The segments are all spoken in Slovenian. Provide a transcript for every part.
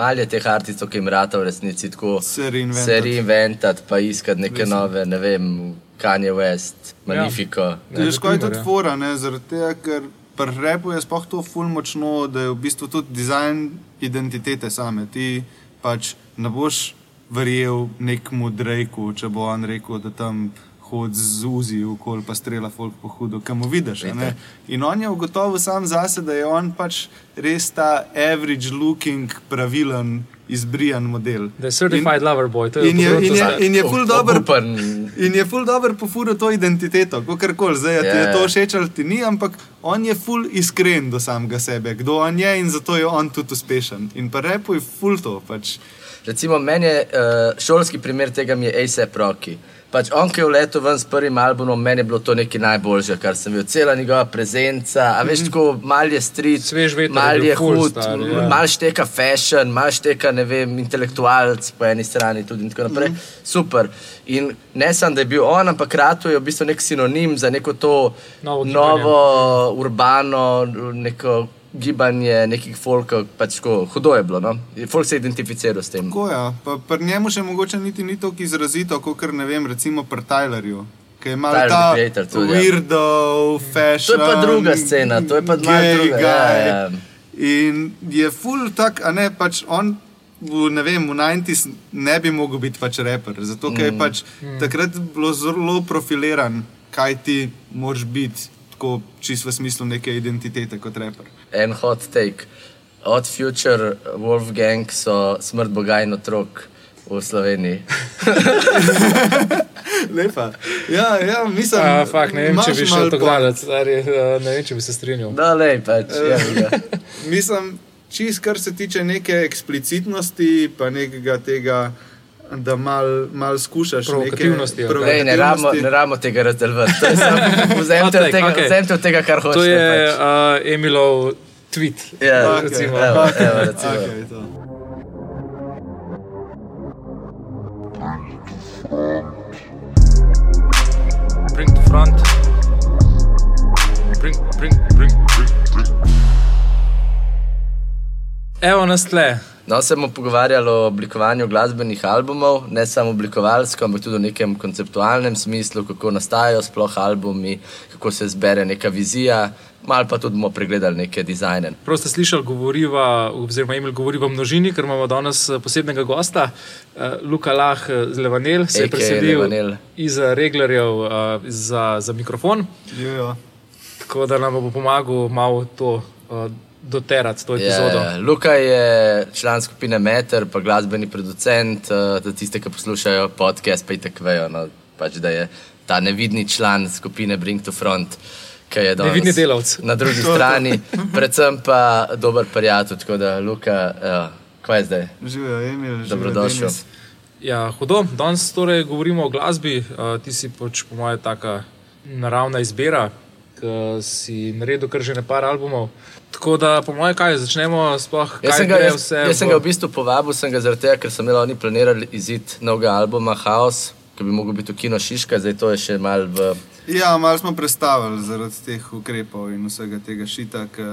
malo je teh artistov, ki jim rata v resnici tako Se reinventati. se reinventati, pa iskati neke Mislim. nove, ne vem, Kanye West, Magnifico. Ja. To je skoj primer, tudi ja. fora, ne, zaradi tega, ker pri repu je sploh to ful močno, da je v bistvu tudi dizajn identitete same. Ti pač ne boš verjel nekmu Drejku, če bo on rekel, da tam hodi z uzi okoli, pa strela folk po hudo, kam vidiš. a ne. In on je ugotovil sam zase, da je on pač res ta average looking, pravilen, izbrijan model. Da je certified lover boy. to In je, in je, in je ful dober. In je ful dobro pofuro to identiteto, kako koli zdaj yeah. ti je Ja. to všeč ali ti ni, ampak on je ful iskren do samega sebe, kdo on je in zato je on tudi uspešen. In pa repo je ful to. Pač. Recimo, meni je uh, šolski primer tega mi je ASAP Rocky. Pač on, ki je vletel ven s prvim albumom, meni je bilo to nekaj najboljše, kar sem videl. Cela njegova prezenca, a veš, tako mal je je mal je ful hud, star, ja. mal šteka fashion, mal šteka, ne vem, intelektualc po eni strani tudi in tako naprej. Super. In ne samo, da je bil on, ampak Rato je v bistvu nek sinonim za neko to Novo novo, urbano, neko gibanje nekih folkov, pač tako hudo je bilo. No? Folk se je identificiral s tem. Tako ja, pa pri njemu še mogoče niti ni tako izrazito, kot ne vem, recimo pri Tylerju. Ki je malo ta tudi, ja. weirdo, fashion. To je pa druga scena, to je pa malo druga, ja, ja. In je full tak, a ne pač on. V, ne vem, v 90-ih ne bi mogel biti pač raper, zato ker je pač takrat bilo zelo profiliran, kaj ti moraš biti, tako čisto v smislu neke identitete kot raper. En hot take. Od Future Wolfgang so smrt Boga in otrok v Sloveniji. Lepa. Ja, ja mislim, A, fak, ne vem, če bi šel tako daleč, stari, eh, ne vem, če bi se strinjal. No, lej, pač, Eh. ja, Mislim, čist kar se tiče neke eksplicitnosti, pa nekega tega, da mal, mal skušaš Provokativnosti, neke ja. Lej, ne rabimo ne rabimo tega razdeljevati. To je samo- Vzemite od tega, od tega, kar hočete. To je pač. uh, Emilov tweet. Ja, Okej, recimo. Evo, evo, recimo. okej, to. Bring to front. Bring, bring, bring, bring, bring. Evo nas tle. No, se bomo pogovarjali o oblikovanju glasbenih albumov, ne samo oblikovalsko, ampak tudi v nekem konceptualnem smislu, kako nastajajo sploh albumi, kako se zbere neka vizija, malo pa tudi bomo pregledali neke dizajne. Prav ste slišali, govoriva, oziroma Emil govori v množini, ker imamo danes eh, posebnega gosta, uh, Luka Lah eh, z Levanel, se je AKA preselil iz reglerjev za, za mikrofon, Jo, jo. tako da nam bo pomagal malo to doterati, to epizodo. Ja, Luka je član skupine Meter, pa glasbeni producent, uh, za tiste, ki poslušajo podcast, pa itek vejo, no, pač, da je ta nevidni član skupine Bring to Front. je Nevidni delavec. Na drugi strani, predvsem pa dober prijatelj, tako da Luka, uh, kaj je zdaj? Živijo, Emil, živijo, Dobrodošel. Denis. Ja, hudo. Danes torej govorimo o glasbi. Uh, ti si pač, po mojem, taka naravna izbira, ki si naredil kar že nekaj albumov. Tako da, po mojem, kaj začnemo, sploh Jaz kaj sem, ga, gre jaz, vse jaz sem ga v bistvu povabil, sem ga zaradi tega, ker sem imel oni planirali izid novega albuma Chaos, ki bi mogel biti v kino Šiška, zdaj to je še mal v. Ja, malo smo predstavili zaradi teh ukrepov in vsega tega šita, ki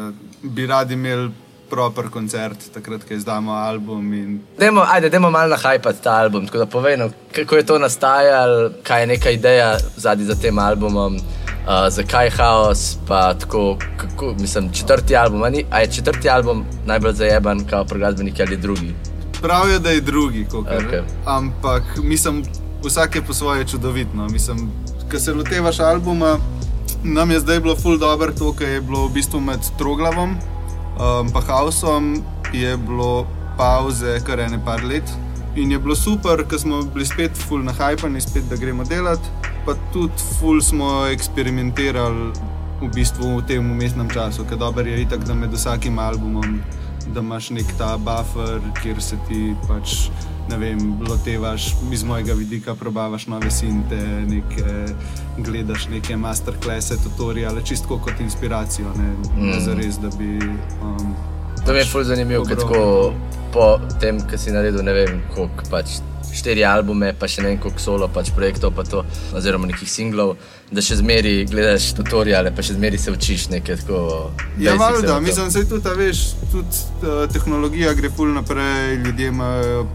bi radi imeli proper koncert, takrat, ko izdamo album. In... Dajmo, ajde, dajmo malo nahajpati ta album, tako da povej, no, kako je to nastajalo, kaj je neka ideja zadnji za tem albumom, uh, zakaj Chaos, pa tako, kako, mislim, četrti album, a, ni, a je četrti album najbolj zajeban, kot pri glasbeniki ali drugi. Pravijo, da je drugi, kakor, Okej. ampak mislim, vsak je po svoje čudovitno. Mislim, ko se lotevaš albuma, nam je zdaj bilo full dobro to, kar je bilo v bistvu med Troglavom in um, Hausom, je bilo pauze kar ene par let. In je bilo super, ker smo bili spet full nahajpani, spet da gremo delati, pa tudi full smo eksperimentirali v bistvu v tem umestnem času, ker dobro je itak, da med vsakim albumom da imaš nek ta buffer, kjer se ti pač, ne vem, lotevaš iz mojega vidika, probavaš nove sinte, neke, gledaš neke masterclasse, tutoriale, čisto kot inspiracijo, ne, mm. ne zares, da bi. Um, To mi je ful zanimivo, ker tako po tem, kar si naredil, ne vem, koliko pač štiri albume, pa še ne vem koliko solo pač projektov, pa to, oziroma nekih singlov, da še zmeri gledaš tutoriale, pa še zmeri se učiš nekaj tako. Ja, basics valjda, o tem. mislim, da tudi, a veš, tudi uh, tehnologija gre ful naprej, ljudje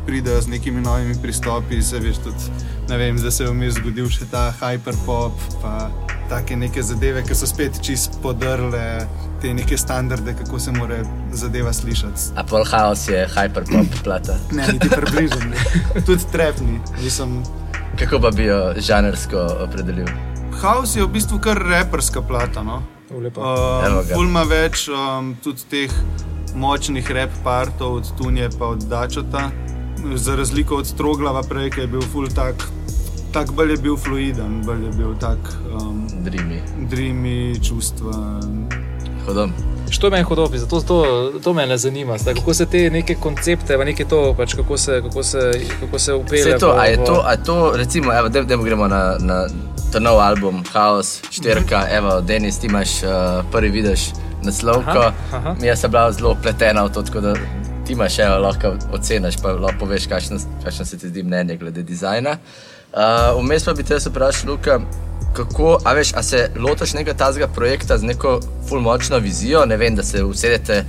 pridejo z nekimi novimi pristopi, se veš, tudi, ne vem, zdaj se je vmes zgodil še ta hyperpop, pa take neke zadeve, ki so spet čist podrle te neke standarde, kako se mora zadeva slišati. A pol house je hyperpop plata. Ne, niti približno. ne. Tudi trepni. Mislim, Kako pa bi jo žanrsko opredelil? House je v bistvu kar reperska plata. No? Lepo. Evo Um, ima več um, tudi teh močnih rep partov, od Tunje pa od Dačota. Za razliko od Troglava prej, ki je bil ful tak, tak bolj je bil fluiden, bolj je bil tak um, Dreamy. dreamy, čustven. Hodom. Što meni hodopi, zato to, to me ne zanima. Zdaj, kako se te neke koncepte, pa neke to, pač, kako se, kako se, kako se upelje. To, v- a je to, a je to recimo, evo, da gremo na, na ta nov album, Chaos, štirka, evo, Denis, ti imaš uh, prvi vidiš naslovko. Aha, aha. Jaz sem bila zelo pletena v to, tako da ti imaš, evo, lahko oceniš, pa lahko poveš, kakšno, kakšno se ti zdi mnenje glede dizajna. Uh, Vmes pa bi te vprašal, Luka, kako, a veš, a se lotiš nekega tazga projekta z neko fulmočno vizijo, ne vem, da se usedete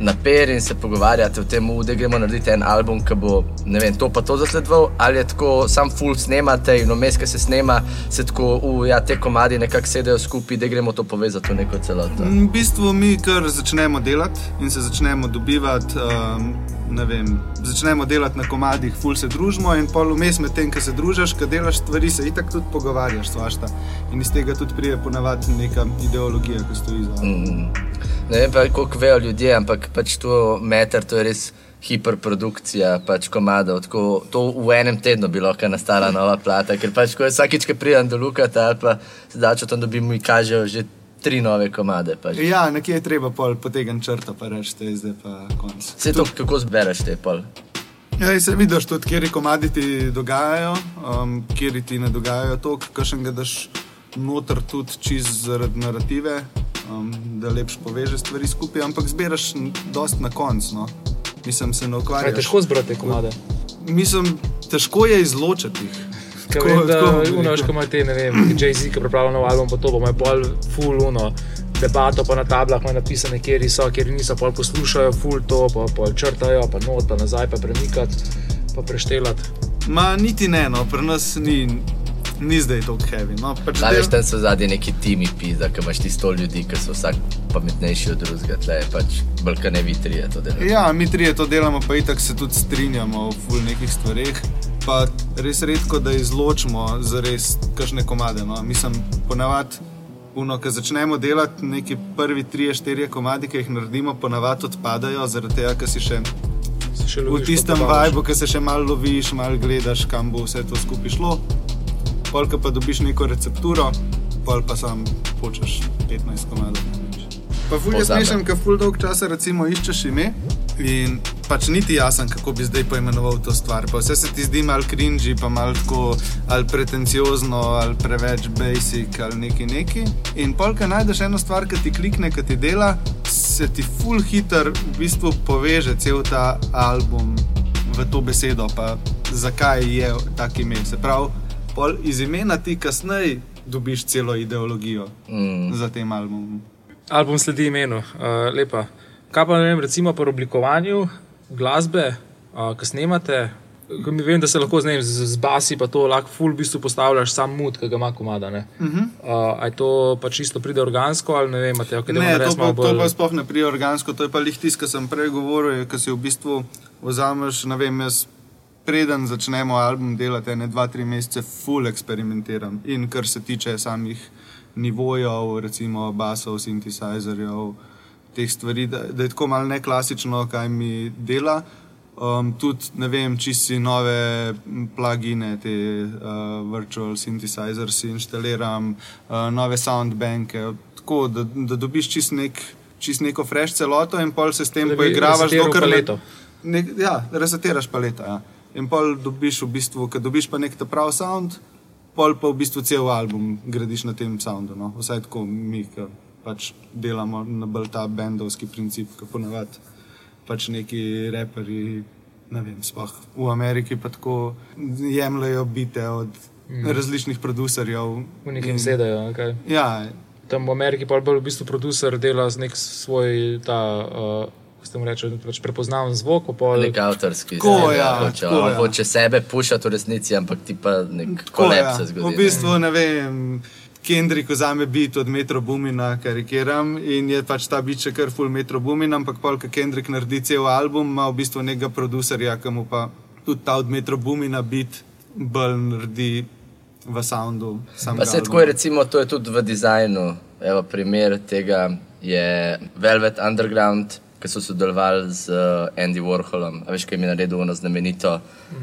na per in se pogovarjate o tem, "U, da gremo narediti en album, ki bo vem, to pa to zasledoval, ali je tako, sam full snemate in vmes, ki se snema, se tako, "U, ja, te komadi nekako sedejo skupaj, da gremo to povezati v neko celoto. V bistvu mi kar začnemo delati in se začnemo dobivati. Um, vem, začnemo delati na komadih, ful se družimo in pol vmes med tem, ko se družiš, ko delaš stvari, se itak tudi pogovarjaš, svašta. In iz tega tudi pride ponavadi neka ideologija, ki stoji za. Mm. Ne vem pa, koliko vejo ljudje, ampak pač to meter, to je res hiperprodukcija pač komadov. Tako, to v enem tednu bi lahko nastala nova plata, ker pač ko je vsakič, ko pridem do Lukata ali pa zdaj, tam dobim, mi kažejo že tri nove komade. Pač. Ja, nekje je treba pol potegniti črto, pa reči, da je zdaj pa konc. Vse to, kako zbereš te pol. Ja, se vidiš tudi, kje komadi ti dogajajo, um, kje ti ne dogajajo to, kakšen ga daš noter tudi čist zaradi narative, um, da lepš poveže stvari skupaj, ampak zbiraš dost na koncu. No. Mislim, se ne Kaj je ukvarjaš. težko zbrati komade. Mislim, težko je izločiti jih. Tako- vem, da unoš, ko ima te, ne vem, Jay-Z, ki pripravlja nov album, pa to bomo pol full uno. Debato pa na tablah ima napisane, kje so, kje niso, pol poslušajo, full to, pa pol črtajo, pa not, pa nazaj, pa premikati, pa preštelati. Ma niti ne, no, pri nas ni, ni zdaj tako heavy. No. Pač del- tam so zadnji neki timi pizda, ki imaš ti sto ljudi, ki so vsak pametnejši od drugega, tle je pač balkane vitrije to delajo. Ja, mi trije to delamo, pa itak se tudi strinjamo v ful nekih stvareh. Pa res redko, da izločimo za res kakšne komade. No. Mislim, ponavadi, uno, ko začnemo delati, neki prvi tri, štiri komadi, ki jih naredimo, ponavadi odpadajo, zaradi tega, ker si še Se še v loviš, pa tistem vibu, ki se še malo loviš, malo gledaš, kam bo vse to skupaj šlo. Polka pa dobiš neko recepturo, pol pa sam počeš 15 komadov. Pa ful je smešen, ker ful dolg časa recimo iščeš ime in pač niti jasen, kako bi zdaj poimenoval to stvar. Pa vse se ti zdi mal cringy, pa mal tako ali pretenciozno, ali preveč basic, ali neki neki. In polka najdeš eno stvar, ki ti klikne, ki ti dela, se ti ful hiter v bistvu poveže cel ta album v to besedo, pa zakaj je tak ime. Se pravi, pol iz imena ti kasneje dobiš celo ideologijo Mm. za tem albumom. Album sledi imenu, uh, lepa. Kaj pa ne vem, recimo pri oblikovanju glasbe, uh, ki snemate, ko mi vem, da se lahko z, vem, z, z basi pa to lahko full v bistvu postavljaš sam mut, ki ga ima komada. Ne? Uh -huh. uh, je to pač čisto pride organsko ali ne vem, imate ok, da Ne, res to pa, malo to bolj. pa sploh ne prije organsko, to je pa lih tisto, kar sem prej govoril, ki si v bistvu vzameš, ne vem, jaz preden začnemo album delati, ne dva, tri mesece, full eksperimentiram. In kar se tiče samih nivojev, recimo basov, sintesajzerjev, teh stvari, da, da je tako malo neklasično, kaj mi dela. Um, tudi, ne vem, čisti nove plugine, te uh, virtual synthesizers si inštaliram, uh, nove soundbanke, tako da, da dobiš čist, nek, čist neko fresh celoto in pol se s tem poigravaš, dokler ne- ja, resetiraš paleto. Ja. In pol dobiš v bistvu, ko dobiš pa nek ta prav sound, pol pa v bistvu cel album gradiš na tem soundu. No. Vsaj tako mi, ki pač delamo na bolj ta bendovski princip, ki ponavadi pač neki reperi ne vem, sploh v Ameriki pa tako jemljajo bite od mm. različnih producerjev. V nekem sedajo. Okay. Ja, Tam v Ameriki pa bolj v bistvu producer dela z nek svoj ta. Uh, Ste mu reči, pač prepoznaven zvok, pol. Nek avtorski zvok, ja, hoče, tako, ja. hoče sebe pušati v resnici, ampak ti pa nek kolep ja. se zgodi. V bistvu ne vem. Kendrick vzame bit od Metro Bumina, karikiram, in je pač ta bit še kar full Metro Bumin, ampak pol, ko Kendrick naredi cel album, ima v bistvu nekega producerja, ki mu pa tudi ta od Metro Bumina bit bolj naredi v soundu. Pa se tako je, recimo, to je tudi v dizajnu. Evo, primer tega je Velvet Underground, ki so sodelovali z uh, Andy Warholom. A veš, kaj jim je naredil ono znamenito uh,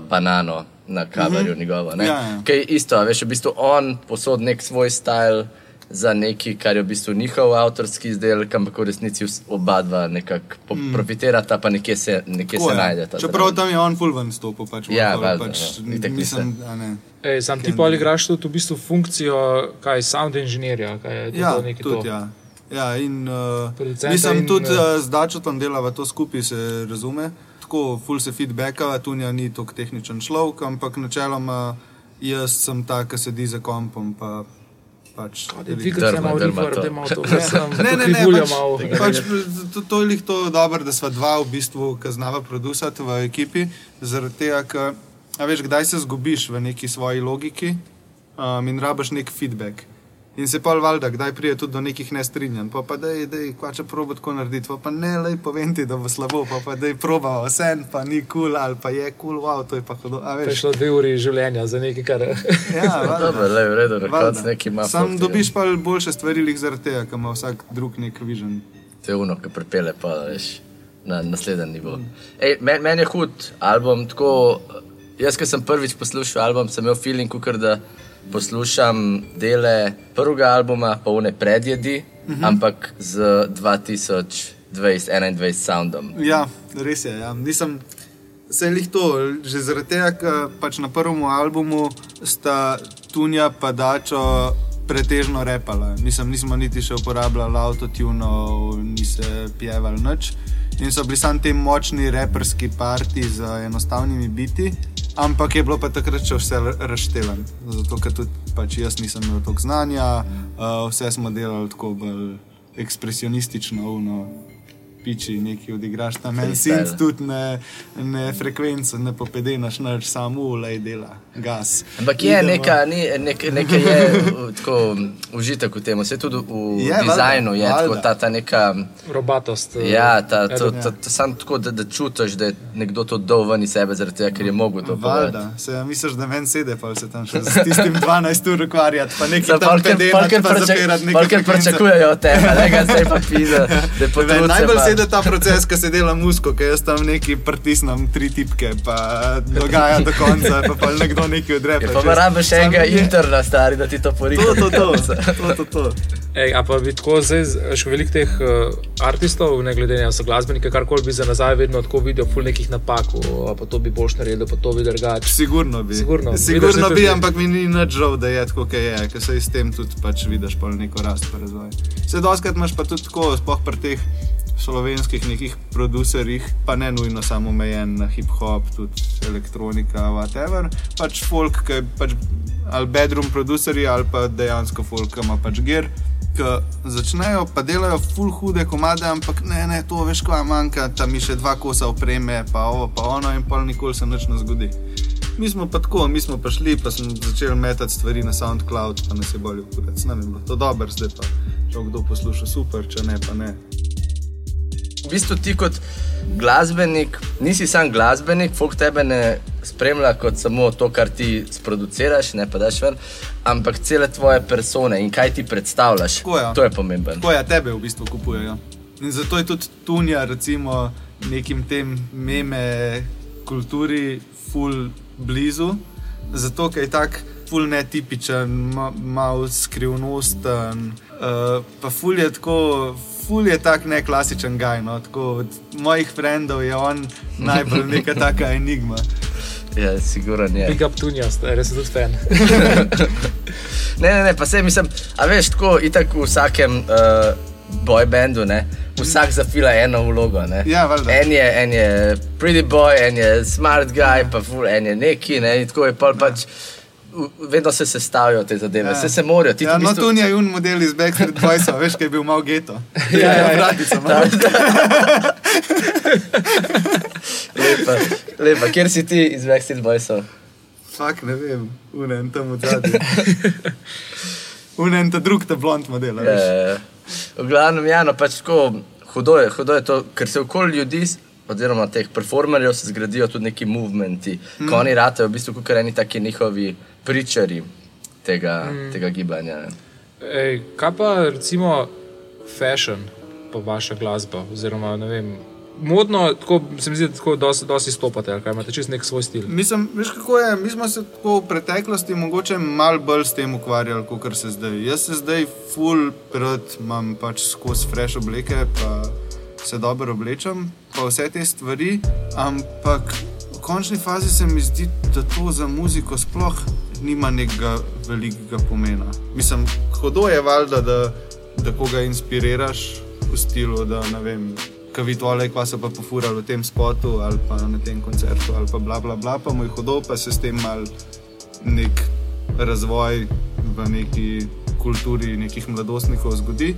banano na kamerju mm -hmm. njegovo. ne? Ja, ja. Kaj je isto, a veš, v bistvu on posod nek svoj stil. Za nekaj, kar je v bistvu njihov avtorski izdelek, ampak v resnici oba dva nekako po- Mm. profitirata, pa nekje se, nekje se najdeta. Čeprav tam je on full ven stopil, pač, Ja, valjda, pač, ja. Ne. Ej, sam ti pa igraš tudi v bistvu funkcijo, kaj sound inženirja. Kaj je to, Ja, to nekaj tudi to. ja. Ja, in uh, Producenta mislim, in, tudi uh, z Dačotom delava to skupaj, se razume. Tako, full se feedbacka, Tunja ni tako tehničen človek, ampak načeloma jaz sem ta, ki sedi za kompom. Pa, pač, Drma, se malo da imamo to. Ne, ne, ne, pač, pač, to, to je lih to dobro, da sva dva v bistvu kaznava producati v ekipi, zaradi tega, ker, a veš, kdaj se zgubiš v neki svoji logiki um, in rabaš nek feedback. In se pa valjda, kdaj pride tudi do nekih nestrinjanj, pa pa da je, da je, kvače probo tako narediti, pa, pa ne, lej povem ti, da bo slabo, pa pa da je proba, vse pa ni kul cool, ali pa je kul, cool, wow, to je pa hudo. A To je veš, šlo dve uri življenja za nekaj, kar. ja, valjda. Dobro, le, v redu, koncu neki ima. Sam fotke, dobiš pa boljše stvari, lih zaradi tega, ker ima vsak drug nek vižen. To je uno, ki pripelje pa veš, na naslednji nivo. Ej, men, meni je hud album. Tako, jaz, ki sem prvič poslušal album, sem imel feeling, kukor, da poslušam dele prvega albuma, pa une predjedi, uh -huh. ampak z 2021 soundom. Ja, res je. Ja. Nisem, se je lih to, že zaradi tega, ker pač na prvem albumu sta Tunja pa Dačo pretežno repala. Mislim, nismo niti še uporabljali autotunov, ni se pjevali nič. In so bili samo ti močni reperski parti z enostavnimi biti. Ampak je bilo pa takrat še vse razšteven, zato ker tudi pač jaz nisem imel toliko znanja, uh, vse smo delali tako bolj ekspresionistično, uno, piči, nekaj odigraš tam en synth, tudi ne, ne frekvenco, ne popedenaš, nič, samo ulej dela, gas. Ampak je Idemo. neka, ni, nek, nekaj je tako užitek v tem, vse tudi v Je, dizajnu je valjda, tako, ta, ta neka. Robatost. eh, Ja, ta, to, to, to, sam tako, da, da čutiš, da je nekdo to dol ven iz sebe, zaradi tega, ker je mogel to povedati. Se ja, misliš, da meni sede, pa se tam še z tistim 12 ur ukvarjati, pa nekaj tam pedenati, pa zapirati nekaj frekvence. pričakujejo od tebe, ne ga zdaj pa pisa, da je potrebno. najbolj sedi ta proces, ko se dela musko, ki jaz tam neki pritisnem tri tipke, pa dogaja do konca, pa, pa nekdo nekaj odrepe. Ja, pa pa rabiš enega interna, stari, da ti to porika. To, to, to, to, to, to. Ej, a pa bi tako zdaj, še veliko teh uh, artistov, ne glede na so glasbenike, karkoli bi za nazaj vedno tako videl, ful nekih napak, pa to bi boš naredil, pa to bi drugače. Sigurno bi. Sigurno. Sigurno Vidiš, da bi, ampak mi ni nič žal, da je tako, kot je, ker se s tem tudi pač vidiš pol neko rast pa razvoj. Se doskrat imaš pa tudi tako, spoh pri teh slovenskih nekih producerjih, pa ne nujno samo omejen na hip-hop, tudi elektronika, whatever, pač folk, ki je pač ali bedroom producerji ali pa dejansko folk, ki ima pač. Ki začnejo pa delajo full hude komade, ampak ne, ne, to veš, kaj manjka, tam mi še dva kosa opreme, pa ovo, pa ono, in pol nikoli se nič ne zgodi. Mi smo pa tako, mi smo pa šli, pa smo začeli metati stvari na SoundCloud, pa nas je bolj ukurec. Ne vem, bilo to dobro, zdaj pa če kdo posluša super, če ne, pa ne. V bistvu ti kot glasbenik, nisi sam glasbenik, folk tebe ne spremlja kot samo to, kar ti sproduciraš, ne pa daš ven, ampak cele tvoje persone in kaj ti predstavljaš. Tako je. To je pomembno. Tako je, tebe v bistvu kupujejo. In zato je tudi Tunja, recimo, nekim tem meme kulturi, full blizu, zato ker je tak. Ful netipičen, ma, malo skrivnosten, uh, pa ful je tako, ful je tak ne klasičen gaj. No, tako, od mojih frendov je on najbolj neka taka enigma. Ja, sigurno je. Big up tunjast, res sem tudi fan. Ne, ne, ne, pa se mislim, a veš, tako itak v vsakem uh, boybandu, ne, vsak zafila eno vlogo. Ne? Ja, valjda. en, je, en je pretty boy, en je smart guy, pa ful, en je neki. Ne? In tako je pol pač. v- Vedno se sestavijo te zadeve, Ja. vse se morajo. Ti Ja, no, bistvu- tu je un model iz Backstreet Boysa, veš, kaj je bil mal geto. Ja, ja, ja. Da. lepa, lepa, kjer si ti iz Backstreet Boysov? Fak, ne vem, unen tam v zadnjem. Unen ta drug, ta blond model. a veš. Ja, v glavnem, ja, no, pač tako hudo je, hudo je to, ker se okoli ljudi, oziroma teh performerjev, se zgradijo tudi neki movementi, mm. ko oni ratajo v bistvu kot neki taki njihovi pričari tega, mm. tega gibanja. Ej, kaj pa recimo fashion, pa vaša glasba, oziroma ne vem. Modno, tako se mi zdi, da tako dosti, dosti stopate, ali kaj imate čist nek svoj stil. Mislim, veš kako je, mi smo se tako v preteklosti mogoče malo bolj s tem ukvarjali, kot se zdaj. Jaz se zdaj full rad imam pač skozi fresh obleke, pa se dobro oblečem, pa vse te stvari, ampak v končni fazi se mi zdi, da to za muziko sploh nima nekega velikega pomena. Mislim, hodo je valjda, da, da koga inspiriraš v stilu, da ne vem. Kaj vi tole, kva so pa pofurali v tem spotu ali pa na tem koncertu ali pa bla bla bla, pa mu je hodo, pa se s tem mal nek razvoj v neki kulturi nekih mladostnikov zgodi.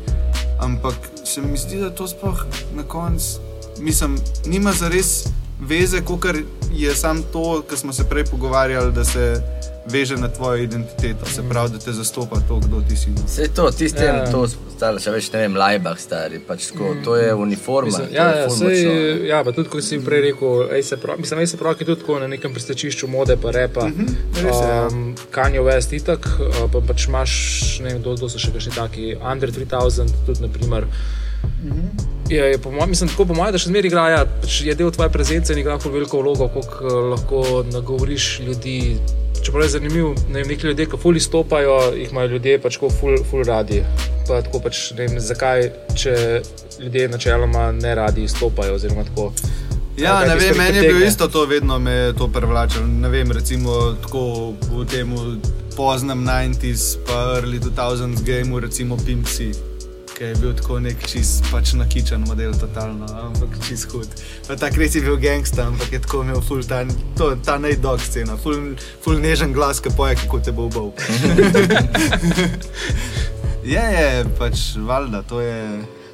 Ampak se mi zdi, da to sploh na koncu, mislim, nima zares veze, kot je sam to, kar smo se prej pogovarjali, da se veže na tvojo identiteto, se pravi, da te zastopa to, kdo ti si. Vse to, tistem, Ja. ja. to stalo, še več ne vem, lajbah stari, pač tako, to je uniforma. Mislim, ja, je ja, ful sej, ja, pa tudi, kot si prej rekel, Ace Pro, mislim, Ace Pro je tudi tako na nekem prestečišču mode, pa repa. Mhm, res je, ja. um, Kanye West itak, uh, pa pač imaš, ne vem, kdo so še kakšni taki, Under 3000, tudi naprimer. Je, je po mojem, mislim, tako po mojem, da še zmeraj igra, ja, pač je del tvoje prezence in igra veliko vlogo, koliko uh, lahko nagovoriš ljudi. Čeprav je zanimivo, ne vem, neki ljudje, ki ful izstopajo, jih imajo ljudje pač tako ful, ful radi. Pa tako pač ne vem, zakaj, če ljudje načeloma ne radi izstopajo. Oziroma tako. Ja, ne vem, meni je bil pritegne? isto to, vedno me je to privlačilo. Ne vem, recimo tako v tem poznem 90s, pa early 2000s gameu, recimo Pimpsi, ki je bil tako nek čist pač nakičen model, totalno, ampak čist hud. Pa tak res je bil gangsta, ampak je tako imel full ta, to, ta najdog scena, full, full nežen glas, ki poje, kako te bo bol. je, je, pač valjda, to je.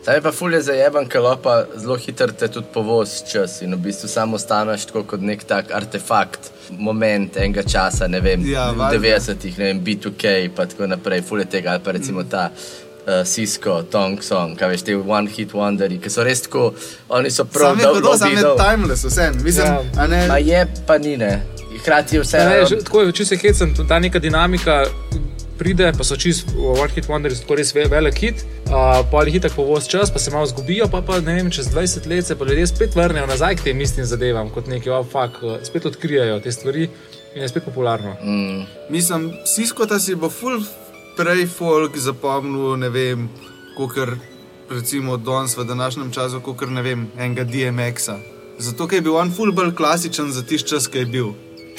Zdaj je pa fulje zajeban, ker lahko zelo hitro te tudi povozi čas in v bistvu samo ostaneš tako kot nek tak artefakt, moment enega časa, ne vem, Ja, v valjda. 90-ih, ne vem, B2K in tako naprej, fulje tega ali pa recimo ta. Uh, Cisco, Tong Song, kaj veš, te One Hit Wonderi, ki so res tako, oni so prav hudo, sam je timeless, vse. Mislim, Ja. a ne. Ma je pa ni ne. Hkrati je vse. Ja, ne, že, tako je, če se hecam, ta neka dinamika pride, pa so čist v One Hit Wonder, tako res ve- velik hit, uh, pa ali hitek povoz čas, pa se malo zgubijo, pa, pa ne vem, čez 20 let se pa ljudje spet vrnejo nazaj k tem istim zadevam, kot neki, oh, fuck, uh, spet odkrijajo te stvari in je spet popularno. Mm, Mislim, Siskota si bo full prej folk zapomnil, ne vem, kot recimo danes v današnjem času, kot ne vem, enega DMX-a. Zato, je bil on full bolj klasičen za tisti čas, ki je bil.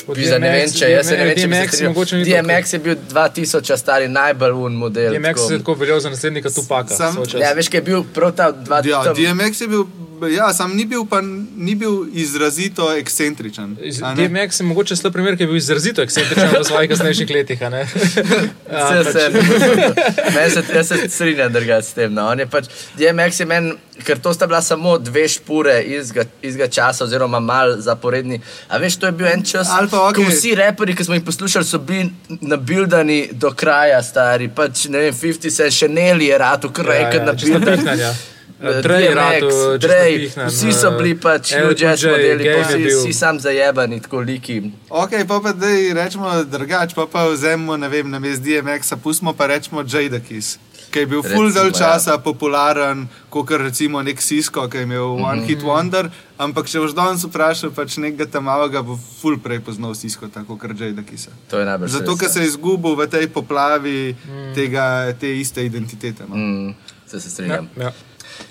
Pizda, ne vem, če jaz se ne vem, če bi se mogoče ni DMX je bil 2000 stari najbolj un model. DMX tako. je tako veljal za naslednika Tupaka. Sam-. Ja, veš, kaj je bil prav ta dva Ja, tam- DMX je bil, ja, sam ni bil, pa ni bil izrazito ekscentričen. Iz- a ne? DMX je mogoče slab primer, ki je bil izrazito ekscentričen v svojih kasnejših letih. a ne? Ja, Vse, pač-. Meni se, jaz se strinjam drugače s tem. No. On je Pač, DMX je meni, ker to sta bila samo dve špure izga, izga časa, oziroma mal zaporedni. A veš, to je bil en čas, Ali pa, ko vsi reperi, ki smo jih poslušali, so bili nabildani do kraja, stari. Pač, ne vem, 50 se še neli je rado, kar Ja, rekel, ja, nabildan. Eh, Drej ratu, čisto Drej, napihnan, vsi so eh, bili pač LL New Jazz modeli, pa vsi, vsi sam zajebani, tako liki. Ok, pa pa da rečemo drugače, pa pa vzemimo, ne vem, na mestu DMX-a, pustimo pa rečemo Jada Kiss. Ki je bil full del ja. časa popularen, kot recimo nek Cisco, ki je imel Mhm. One Hit Wonder, ampak če boš danes vprašal pač nekega tam malega, bo full prej poznal Cisco, tako kot Jada Kissa. To je najbolj Zato, ker se je izgubil v tej poplavi tega, te iste identitete. No. Mm, se, se Ja, strinjam. ja.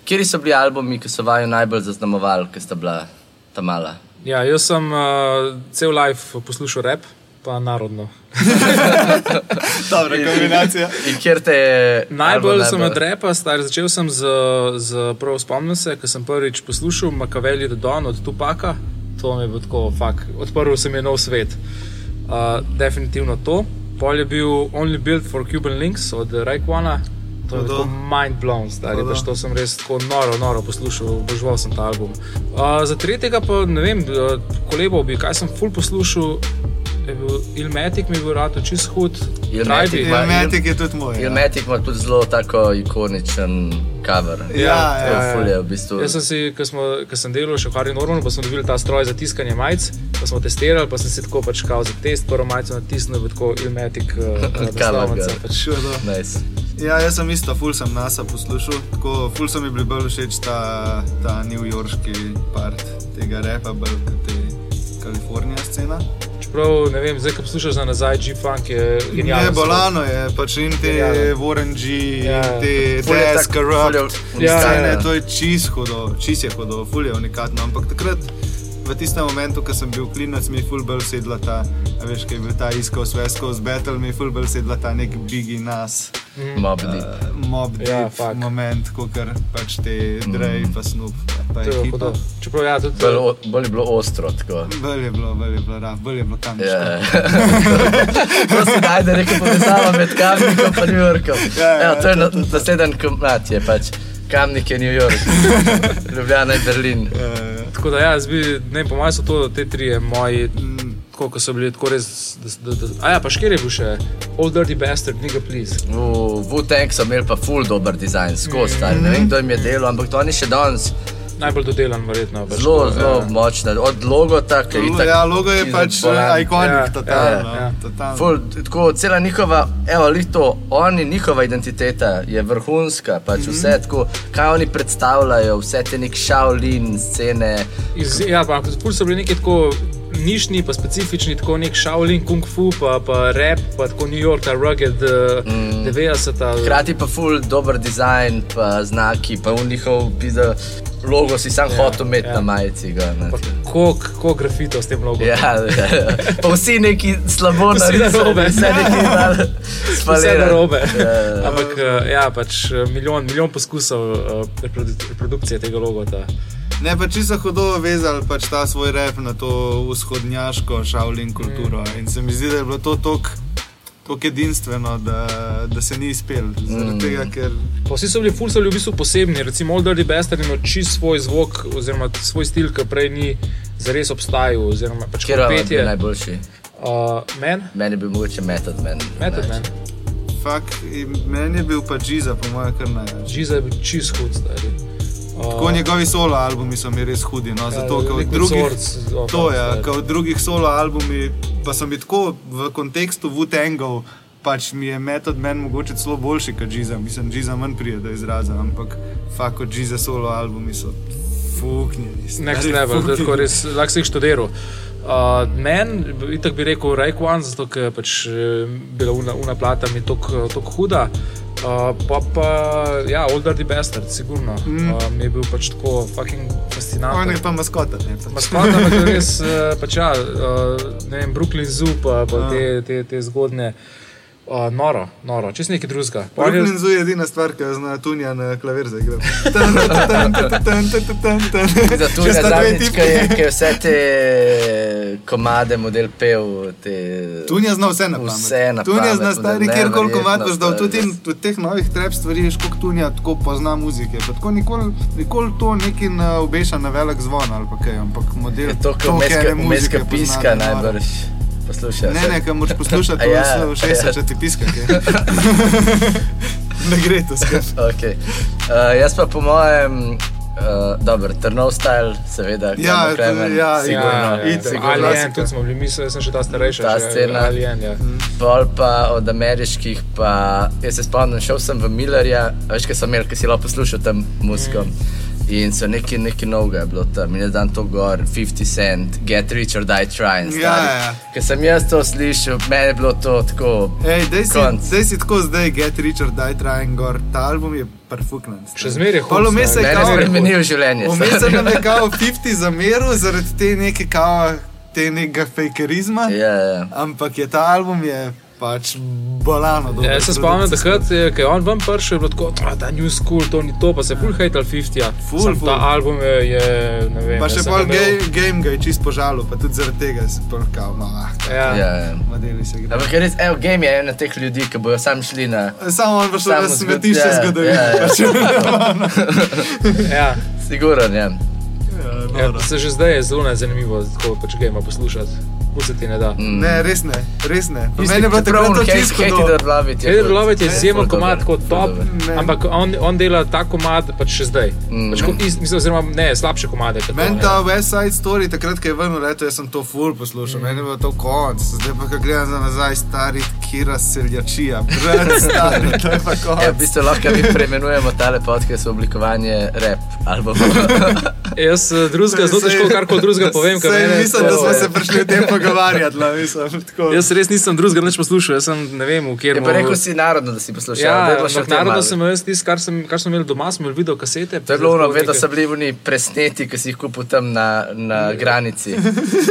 Kje so bili albumi, ki so vaju najbolj zaznamovali, ki sta bila ta mala? Ja, jaz sem uh, cel life poslušal rap, pa narodno. Dobra kombinacija. In kjer te je. Najbolj sem od repa, star, začel sem z, z prav spomnim se, ko sem prvič poslušal Machiavelli the Dawn od Tupaka. To mi je bilo tako, fak, odprl se mi je nov svet. Uh, definitivno to. Pol je bil Only Built for Cuban Links od Raikwana. To je tako mind blown, stari, to. pač to sem res tako noro, noro poslušal, obožval sem ta album. Uh, za tretjega pa ne vem, kolebo bi, kaj sem full poslušal. Je bil Ilmatic, mi je bil rado čist hud. Ilmatic Tribe. Ma- Ilmetik je tudi moj. ja. Ilmatic ima tudi zelo tako ikoničen cover. Ja, ja, ja. ful je v bistvu. Jaz sem si, ko, smo, ko sem delal še v Harry Normanu, pa smo dobili ta stroj za tiskanje majic, pa smo testirali, pa sem si tako pač kao za test, prvo majico natisnil, tako ilmetik naslovnica. ga. Pač. Nice. Ja, jaz sem isto, ful sem NASA poslušal, tako ful sem mi bil bolj všeč ta, ta newyorški part tega repa, bolj kot te Kalifornija scena. Čeprav ne vem, zdaj ko poslušaš za nazaj, G-Funk je Ne, genialen. bolano je, pač in te. Warren G, Ja. in te je Corrupt. Ja, Scene, ja. to je čist hudo, čist je hudo, ful je unikatno, ampak takrat. V tistem momentu, ko sem bil klinac, mi je ful bolj sedla ta, a veš, kaj je bil ta East Coast, West Coast battle, mi je ful bolj sedla ta nek bigi nas. Mob Deep. uh, mob deep Ja, ja, fuck. moment, kot pač te Drej, pa Snoop, pa. Čeprav ja, tudi Bolj, o- bolj je bilo ostro. tako. Bolj je bilo, bolj je bilo, raf, bolj je bilo kamniško. Ja. to se najde neka povezava med Kamnikom in New Yorkom. Ja, ja, Evo, to je to, na- to, to. naslednji komat, je pač Kamnik je New York, Ljubljana je Berlin. Uh, Tako da, ja, jaz bi, ne po mojem so to te tri moji, mm, tako ko so bili tako res. Da, da, da, a ja, pa je bil še Old Dirty Bastard, nigga please. V Wu-Tang so imeli pa full dober dizajn, skozi stari. Ne vem, kdo jim je delal, ampak to oni še danes Najbolj dodelan, verjetno. pač zelo, zelo ja. močne. Od logota, ki je Lo- itak. ja, logo je pač ikonik, Ja, totalno. ja, ja. totalno. Ful, tako, cela njihova, evo, lih to, oni, njihova identiteta je vrhunska, pač Mhm. vse tako, kaj oni predstavljajo, vse te nek šaolin scene. Iz, ja, pa ful so bili neki tako nišni, pa specifični, tako nek Shaolin, Kung Fu, pa, pa rap, pa tako New York, ta rugged, mm. 90-ta. Hkrati pa ful dober dizajn, pa znaki, pa v njihov pizda, logo si sam Ja, hotel imeti ja. na majici. Kako grafito s tem logom. Ja, ja, ja. pa vsi neki slabo narobe. vse neki narobe. Ja, ja. Ampak eh, ja, pač eh, milijon, milijon poskusov eh, reprodu- reprodukcije tega logota. Ne, pa čisto hudo vezali pač ta svoj rep na to vzhodnjaško šavlin kulturo. Mm. In se mi zdi, da je bilo to tako tok edinstveno, da, da se ni izpel. Mm. tega, ker Pa vsi so bili ful, so bili v bistvu posebni. Recimo Old Dirty Bastard ima čist svoj zvok, oziroma svoj stil, ki prej ni zares obstajal. Oziroma pač Kjer je bil najboljši? Uh, men, Meni bi mogoče Method Man. Method Man. fak, meni je bil pa Džiza, po mojem, kar največ. Žiza je bil čist hud, stari. Tako njegovi solo albumi so mi res hudi. No, zato, ker od drugih, to je, ker od drugih solo albumi pa so mi tako v kontekstu Wu-Tangov. Pač mi je metod meni mogoče celo boljši kot Džiza, mislim, Džiza manj pride do izraza, ampak fakt od Džiza solo albumi so fuknjeni. Next level, da tako res lahko si jih študiral. Uh, Meni, itak bi rekel Rayquan, zato ker pač eh, bila una, una plata mi tako huda. Uh, pa pa, ja, Old Dirty Bastard, sigurno. Mm. Uh, mi je bil pač tako fucking On je fascinanten. pa maskota. Ne, pač. Maskota, ampak res, eh, pač ja, uh, ne vem, Brooklyn Zoo, pa, pa Ja. te, te, te zgodne. Uh, noro, noro, čez nekaj drugega. Brooklyn Zoo je edina stvar, ki jo zna Tunja na klavir zaigrati. Za tu je zadnjič, ki je, ki je vse te komade, model pev. Te... Tunja zna vse na pamet. Vse na Tunja pamet, zna stari, kjerkoli verjetno, komat boš dal. Tudi v teh novih trap stvari, koliko Tunja tako pozna muzike. Pa tako nikoli, nikoli to neki obeša na velik zvon ali pa kaj, ampak model. Je to, kot umeska pozna, piska je noro. Najbrž. Poslušaj. Ne, ne, kaj moraš poslušati, to Ja, je vse všeč, ja. če ti piska. kaj. ne gre to skrbi. Okay. Uh, jaz pa po mojem, uh, dobro, Trnov style, seveda. Ja, Kamo Klemen, ja, ja, sigurno, ja, itak. sigurno. Alien, tudi smo bili, mislim, da sem še ta starejša. Ta scena. Alien, ja. Pol pa od ameriških, pa jaz se spomnim, šel sem v Millerja, veš, kaj sem imel, ki si lahko poslušal tam muziko. In so neki, neki novega je bilo tam, in jaz dan to gor, 50 cent, get rich or die trying. Ja, ja. Ker sem jaz to slišal, meni je bilo to tako. Ej, dej si, dej si tako zdaj, Get Richard, Die Trying Gor, ta album je perfuknen. Še zmeraj je hud, Polo mesec je je kao, spremenil življenje. vmes se nam je kao 50 zameril zaradi te neke kao, te nekega fakerizma. Ja, ja. Ampak je ta album je pač bolano. dober Ja, se spomnim, da produkcijsko. je on ven prišel, je bilo tako, "Ah, ta New School, to ni to, pa se je full hatel 50. Ful, Sam ful. ta album je, je ne vem. Pa še pol ga imel- ga- game ga je čist požalil, pa tudi zaradi tega se prkal. No, ah, Ja. ja, ja. modeli se gre. Ampak res, evo, game je ena teh ljudi, ki bojo sam šli na. Samo on pa šel Samo na smetišče ja, zgodovine. ja, ja. pač. Ja. Siguran, ja. Ja, Ja, se že zdaj je zelo zanimivo, tako pač game poslušati. Pustiti ne da. Mm. Ne, res ne, res ne. Isti, Meni je bilo to hate, čisto hate dobro. the love it. Eder Lovec je izjemen komad, kot top. Ne. ampak on, on dela ta komad pač še zdaj. Mm. Pač kot ist, mislim, oziroma ne, slabše komade. Meni ta West Side Story, takrat, ko je ven v letu, jaz sem to full poslušal, meni je bilo to konc. Zdaj pa, ko gledam za nazaj, stari Kira Seljačija, brez stari, to je pa konc. Ja, v bistvu lahko mi preimenujemo tale podcast v oblikovanje rap albuma. Jaz eh, drugega zelo težko karkoli drugega povem. ker Sej, mislim, da smo se prišli o tem pogovarjati. No, mislim, tako. Jaz res nisem drugega nič poslušal, jaz sem ne vem, v Je pa rekel si narodno, da si poslušal. Ja, narodno sem imel jaz tisto, kar, sem- kar smo imeli doma, smo imeli video kasete. To je bilo ono, neke- so bili oni presneti, ki si jih kupil tam na, na granici.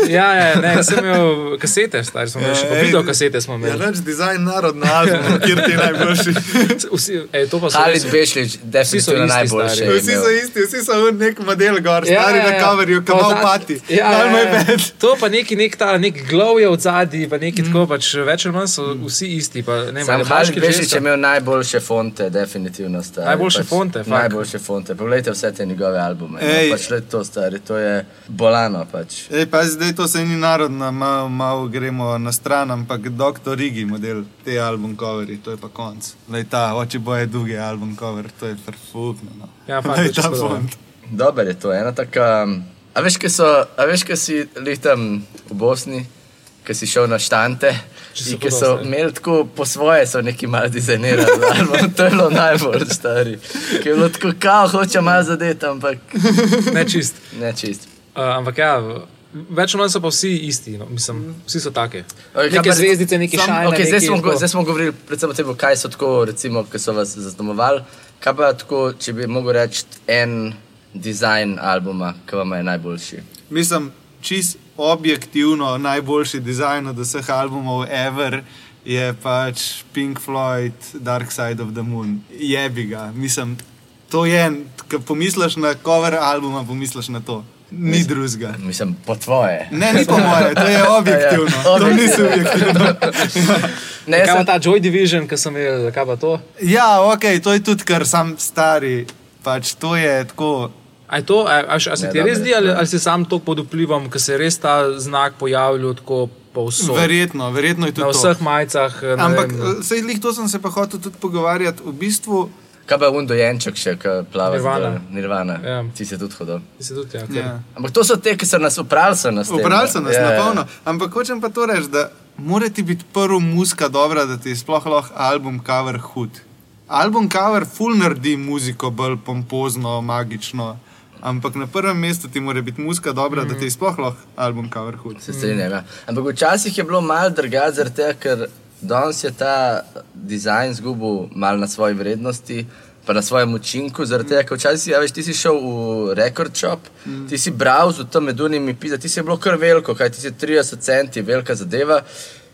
Ja, ja, ne, sem imel kasete, stari smo imeli, še pa video kasete smo Ja, imeli. reč dizajn narodna album, kjer ti je najboljši. Vsi, ej, to pa so res- Bešlič, definitivno najboljši. Vsi imel. so isti, vsi so v nek model gor, Ja, stari ja, na ja. coverju, Pa kamal pati. Ja, Daj ja, moj ja. bed. To pa neki nek, ta, nek glow je od zadaj, pa neki tako, pač več ali manj so vsi isti. Pa, ne, Sam Bešlič ženska. je imel najboljše fonte, definitivno stari. Najboljše fonte, fakt. Najboljše fonte. Poglejte vse te njegove albume. No, Ej. pač le to stari, to je bolano pač. Ej, pa zdaj to se ni narodno, malo mal gremo na stran, ampak Dr. Rigi model, te album coveri, to je pa konc. Lej ta, oči boje duge album cover, to je perfektno. No. Ja, to je ta dobro. font. Dober je to, ena taka. A veš, kaj so, a veš, kaj si lih tam v Bosni, ki si šel na štante. In ki pa so imeli tako po svoje, so neki malo dizajnirali. album. To je bilo najbolj stari. Ki je bilo tako, kao hoče malo zadeti, ampak Ne čist. ne čist. Uh, ampak ja, več ali manj so pa vsi isti, no. Mislim, vsi so take. Okay, Neke zvezdice, neki šajne. Okay, zdaj, smo, go- zdaj smo govorili predvsem o tem, kaj so tako, recimo, ki so vas zaznamovali. Kaj pa tako, če bi mogel reči en dizajn albuma, ki vam je najboljši? Mislim, čist objektivno najboljši dizajn od vseh albumov ever. Je pač Pink Floyd, Dark Side of the Moon, jebi ga. Mislim, to je, ko pomisliš na cover albuma, pomisliš na to. Ni drugega. Mislim, po tvoje. Ne, ni po moje, to je objektivno. Ja, To ni subjektivno. Ne, jaz Kaj pa sem, ta Joy Division, ki sem imel, kaj pa to? Ja, ok, to je tudi, ker sem stari. Pač to je tako. A, je to, a, a, a se Ne, ti res zdi, ali, ali si sam to pod vplivom, ker se je res ta znak pojavljal tako povsod? Verjetno, verjetno je tudi Na to. vseh majicah. ne Ampak, vem, sej lih to sem se pa hotel tudi pogovarjati. V bistvu, kaj pa undojenček še, ki plava Nirvana. zdaj? Nirvana. Ja. Ti si tudi hodil. se tudi, ja, kar- ja. Ampak to so te, ki so nas upravili, so nas. ne. so nas Ja, na ja. polno. Ampak hočem pa to reči, da mora ti biti prvo muska dobra, da ti sploh lahko album cover hud. Album cover full naredi muziko bolj pompozno, magično. Ampak na prvem mestu ti mora biti muska dobra, mm. da ti sploh lahko album cover hud. Se strinjam. Ja. Ampak včasih je bilo malo drugače, ker danes je ta dizajn zgubil malo na svoji vrednosti. Pa na svojem učinku, zaradi tega, ker včasih ja, veš, ti si šel v record shop, mm. ti si browser tam med unimi pisa, ti si bilo kar veliko, kaj ti si 30 centi, velika zadeva.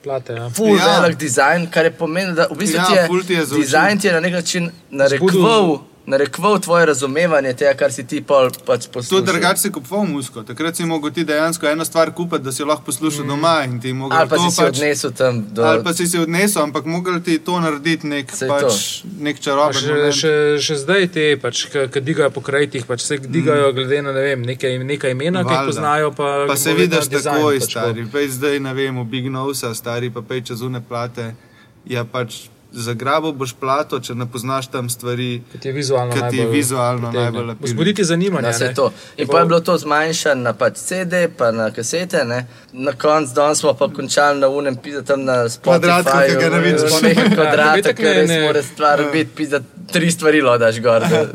Plate, ja. Ful Ja. velik dizajn, kar je pomenilo, da v bistvu Ja, ti je, ti je dizajn ti je na nek način narekoval, narekoval tvoje razumevanje tega, kar si ti pol pač To poslušal. drugače si kupoval musko. Takrat si mogel ti dejansko eno stvar kupiti, da si jo lahko poslušal mm. doma in ti mogel Ali pa to si si pač, odnesel tam do... Ali pa si si odnesel, ampak mogel ti to narediti nek, Saj pač, nek Pa čaroben. Še, moment. še, še zdaj te, pač, ki digajo po krajih, pač se digajo glede na ne vem, neke, neka imena, ki jih poznajo. Pa, Pa se vidiš takoj, pač, stari. Pej zdaj, ne vem, Big Nose, stari pa pej čez une plate. Ja, pač zagrabil boš plato, če ne poznaš tam stvari. Ki ti je vizualno ti je najbolj vizualno najbolj appealing. Vzbuditi zanimanje. Ne. to. In pa je bilo to zmanjšano na pač CD, pa na kasete. Ne? Na koncu danes smo pa končali na unem, tam na Kvadratku, Spotifyju. ki ga ne vidiš. Nekaj Ja, kvadrata, itak ki ne- res mora stvar biti, pisa tri stvari lodaš gor. da-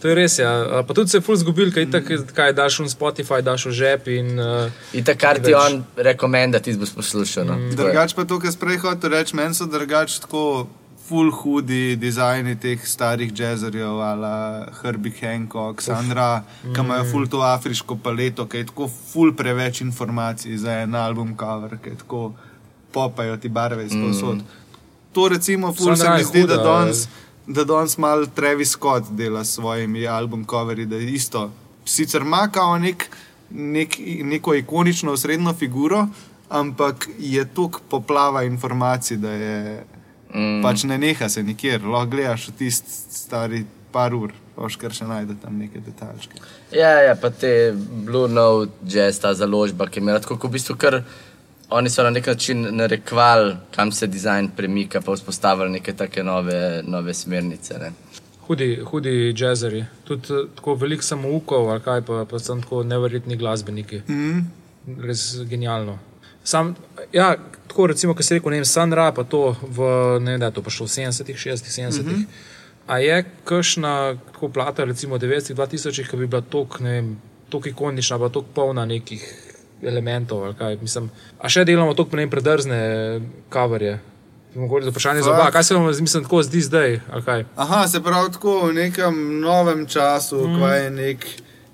To je res. Ja. Pa tudi se je ful zgubil, kaj, tak, kaj daš v Spotify, daš v žep. In, uh, In takrat ti on rekomenda, ti boš poslušal. No. Je. Drugač pa to, kar sprej hotel reči, meni so drugač tako full hudi dizajni teh starih jazzerjev, ala Herbie Hancock, Sandra, ki imajo full to afriško paleto, ki je tako full preveč informacij za en album cover, ki je tako popajo ti barve iz posod. To recimo full se Sandra mi je zdi, da huda, danes. Da danes mal Travis Scott dela s svojimi album coveri, da je isto. Sicer ima kao nek, nek, neko ikonično osrednjo figuro, ampak je tukaj poplava informacij, da je mm. pač ne neha se nikjer. Lahko gledaš tisti stari par ur, paš kar še najde tam neke detaljčke. Ja, ja, pa te Blue Note, jazz, ta založba, ki je imela tako, kot v bistvu kar. Oni so na nek način narekovali, kam se dizajn premika, pa vzpostavili neke take nove, nove smernice. Ne. Hudi, hudi jazzeri, tudi eh, tako veliko samoukov, ali kaj pa, pa sem tako neverjetni glasbeniki. Mm. Res genialno. Sam, ja, tako recimo, kot si rekel, ne vem, Sun Ra, pa to v, ne vem, da je to pa šlo v 70-ih, 60-ih, 70-ih. Mm -hmm. A je kakšna tako plata, recimo 90-ih, 2000-ih, ki bi bila tako ikonična, pa tako polna nekih elementov, kaj. Mislim, a še delamo tako, predrzne kaverje. Mogoče za vprašanje za oba, kaj se vam mislim, tako zdi zdaj? Aha, se pravi tako v nekem novem času, mm. kaj je nek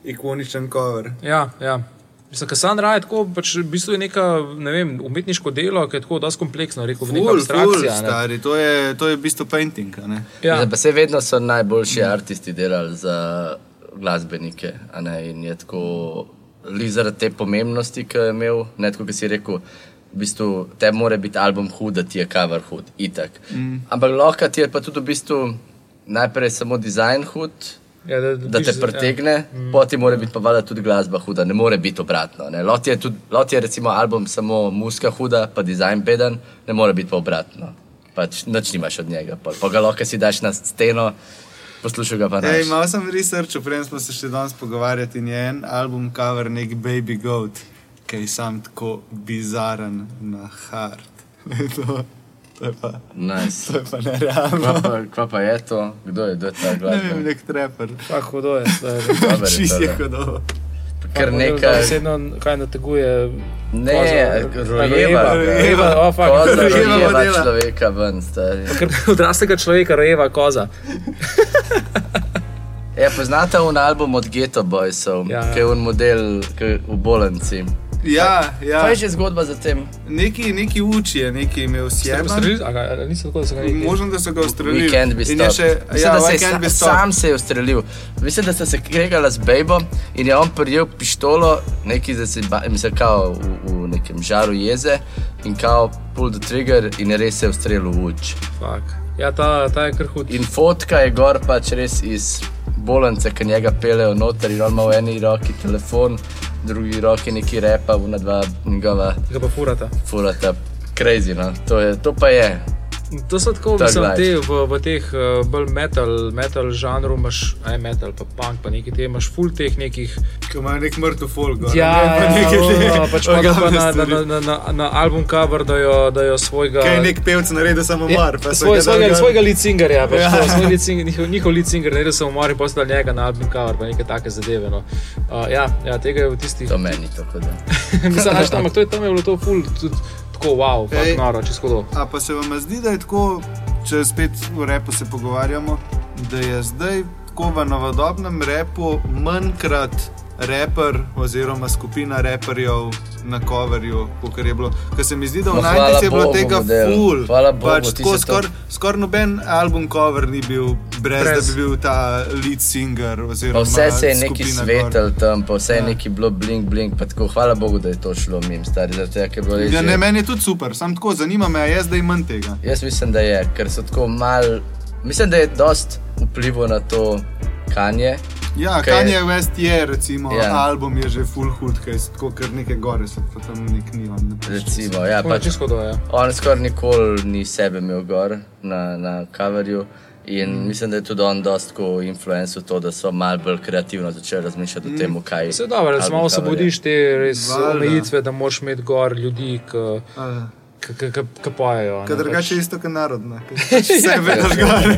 ikoničen cover. Ja, ja. Mislim, Kassandra je tako, pač v bistvu je neka, ne vem, umetniško delo, ki je tako dosti kompleksno, rekel bi, neka Ful, ful, abstrakcija. ne. stari, to je, to je v bistvu painting. a ne? Ja. Ja. Pa se vedno so najboljši umetniki delali za glasbenike. a Ne? In je tako, li zaradi te pomembnosti, ki je imel, ne tako, kot si rekel. V bistvu te mora biti album hud, da ti je cover hud, itak. Mm. Ampak lahko ti je pa tudi v bistvu najprej samo dizajn hud, Ja, da, da te pretegne, ja. mm. potem mora biti pa valjda tudi glasba huda, ne more biti obratno. ne. Lahko je, tudi, lahko je recimo album samo muska huda, pa dizajn beden, ne more biti pa obratno. Pač nič nimaš od njega, pol. pa ga lahko si daš na steno, poslušaj ga pa Ej, naš. malo sem research, preden smo se še danes pogovarjali, in je en album cover, nek Baby Goat, ki je sam tako bizaren na hard. to, je pa, Nice. to je pa nerealno. Kva pa, kva pa je to? Kdo je, kdo je ta Ne glasba? vem, nek treper. Tako hudo je. je Čist je tole. hodo. Kar Da nekaj. Sedno, kaj nateguje. Ne, koza, rojeva. rojeva, fuck. Koza Rojeva človeka ven, stari. Ker odraslega človeka rojeva koza. Ja, poznate un album od Ghetto Boysov, Ja. ja. ki je un model ki je v Bolenci. Ja, ja. Kaj je že zgodba za tem? Neki, neki uči je, neki imel sjeban. Ustrelili? A ga- a Niso tako, da so ga nekaj. Možno, da so ga ustrelili. Weekend bi Mislim, ja, da se je sam se je ustrelil. Mislim, da sta se kregala z Bejbo in je on prijel pištolo, neki za se, mislim, kao v, v nekem žaru jeze in kao pull the trigger in res se je ustrelil v uč. Fuck. Ja, ta, ta je kar hud. In fotka je gor pač res iz bolnice, ki njega pelejo noter in on ima v eni roki telefon, v drugi roki neki repa, v dva njegova Ga pa furata. furata. Crazy, no. to, je, to pa je. To so tako, mislim, life. te, v, v teh uh, bolj metal, metal žanru, imaš aj metal, pa punk, pa nekaj te, imaš full teh nekih. Ki imajo nek mrtev folk. Ja, ne, pa neke te ja, pač pa ogavne na, na, na, na, na album cover dajo, dajo svojega. Kaj je nek pevc naredil samo Ja, mar. pa svoj, ga svojega, gor. svojega lead singerja, pač Ja. svoj lead singer, njihov, njihov lead singer, naredil sem umor in poslal njega na album cover, pa neke take zadeve. No. Uh, ja, ja, tega je v tistih. To meni tako da. Mislim, da tam, ampak to je tam je bilo to full, tudi tako wow, Ej. noro, čisto do. A pa se vam zdi, da je tako, če spet v repu se pogovarjamo, da je zdaj tako v novodobnem repu manjkrat reper oziroma skupina reperjev na coverju, kot je bilo. Ker se mi zdi, da v No, hvala 90 je bilo Bogu, tega model. full. Hvala Bogu, pač tako skoraj skor noben album cover ni bil brez, brez, Brez. da bi bil ta lead singer. Oziroma vse se je neki skupina svetel tam, pa vse je Ja. neki bilo blink, blink, pa tako hvala Bogu, da je to šlo mim, stari, zato je bilo. Ja, ne, meni je tudi super, sam tako zanima me, a je zdaj manj tega. Jaz mislim, da je, ker so tako mal. Mislim, da je dost vplival na to kanje. Ja, Kaj je- Kanye West je, recimo, Ja. album je že full hood, kaj je tako kar neke gore, se pa tam nek ni on. Recimo, ja, Pač, pač, čisto do, ja. on skoraj nikoli ni sebe imel gor na, na coverju. In mm. mislim, da je tudi on dost tako influencer to, da so malo bolj kreativno začeli razmišljati mm. o tem, kaj je. Se dobro, da se malo osvobodiš te res omejitve, da moraš imeti gor ljudi, ki pojejo. Ker ne, drugače pač. je isto kot narodna. Sebe daš gore.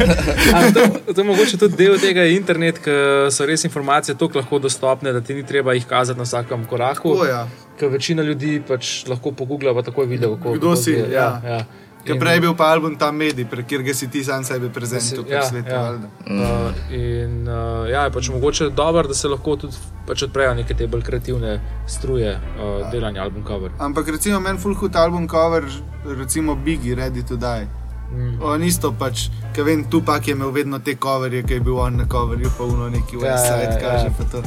Ampak to, to je mogoče tudi del tega je internet, ker so res informacije tako lahko dostopne, da ti ni treba jih kazati na vsakem koraku. Tako, ja. Ker večina ljudi pač lahko pogugla, pa takoj vidi, kako Kdo si, ja. Ja, ja. Ker prej je bil pa album ta medij, prek katerega si ti sam sebe prezentil Ja, po svetu. ja. Uh, in uh, ja, je pač mogoče dobro, da se lahko tudi pač odprejo neke te bolj kreativne struje uh, delanja album cover. Ampak recimo meni full hud album cover, recimo Biggie, Ready to Die. Mm. On isto pač, ker vem, Tupac je imel vedno te coverje, ki je bil on na coverju, pa uno neki Ja, West Side ja, kaže ja. pa to.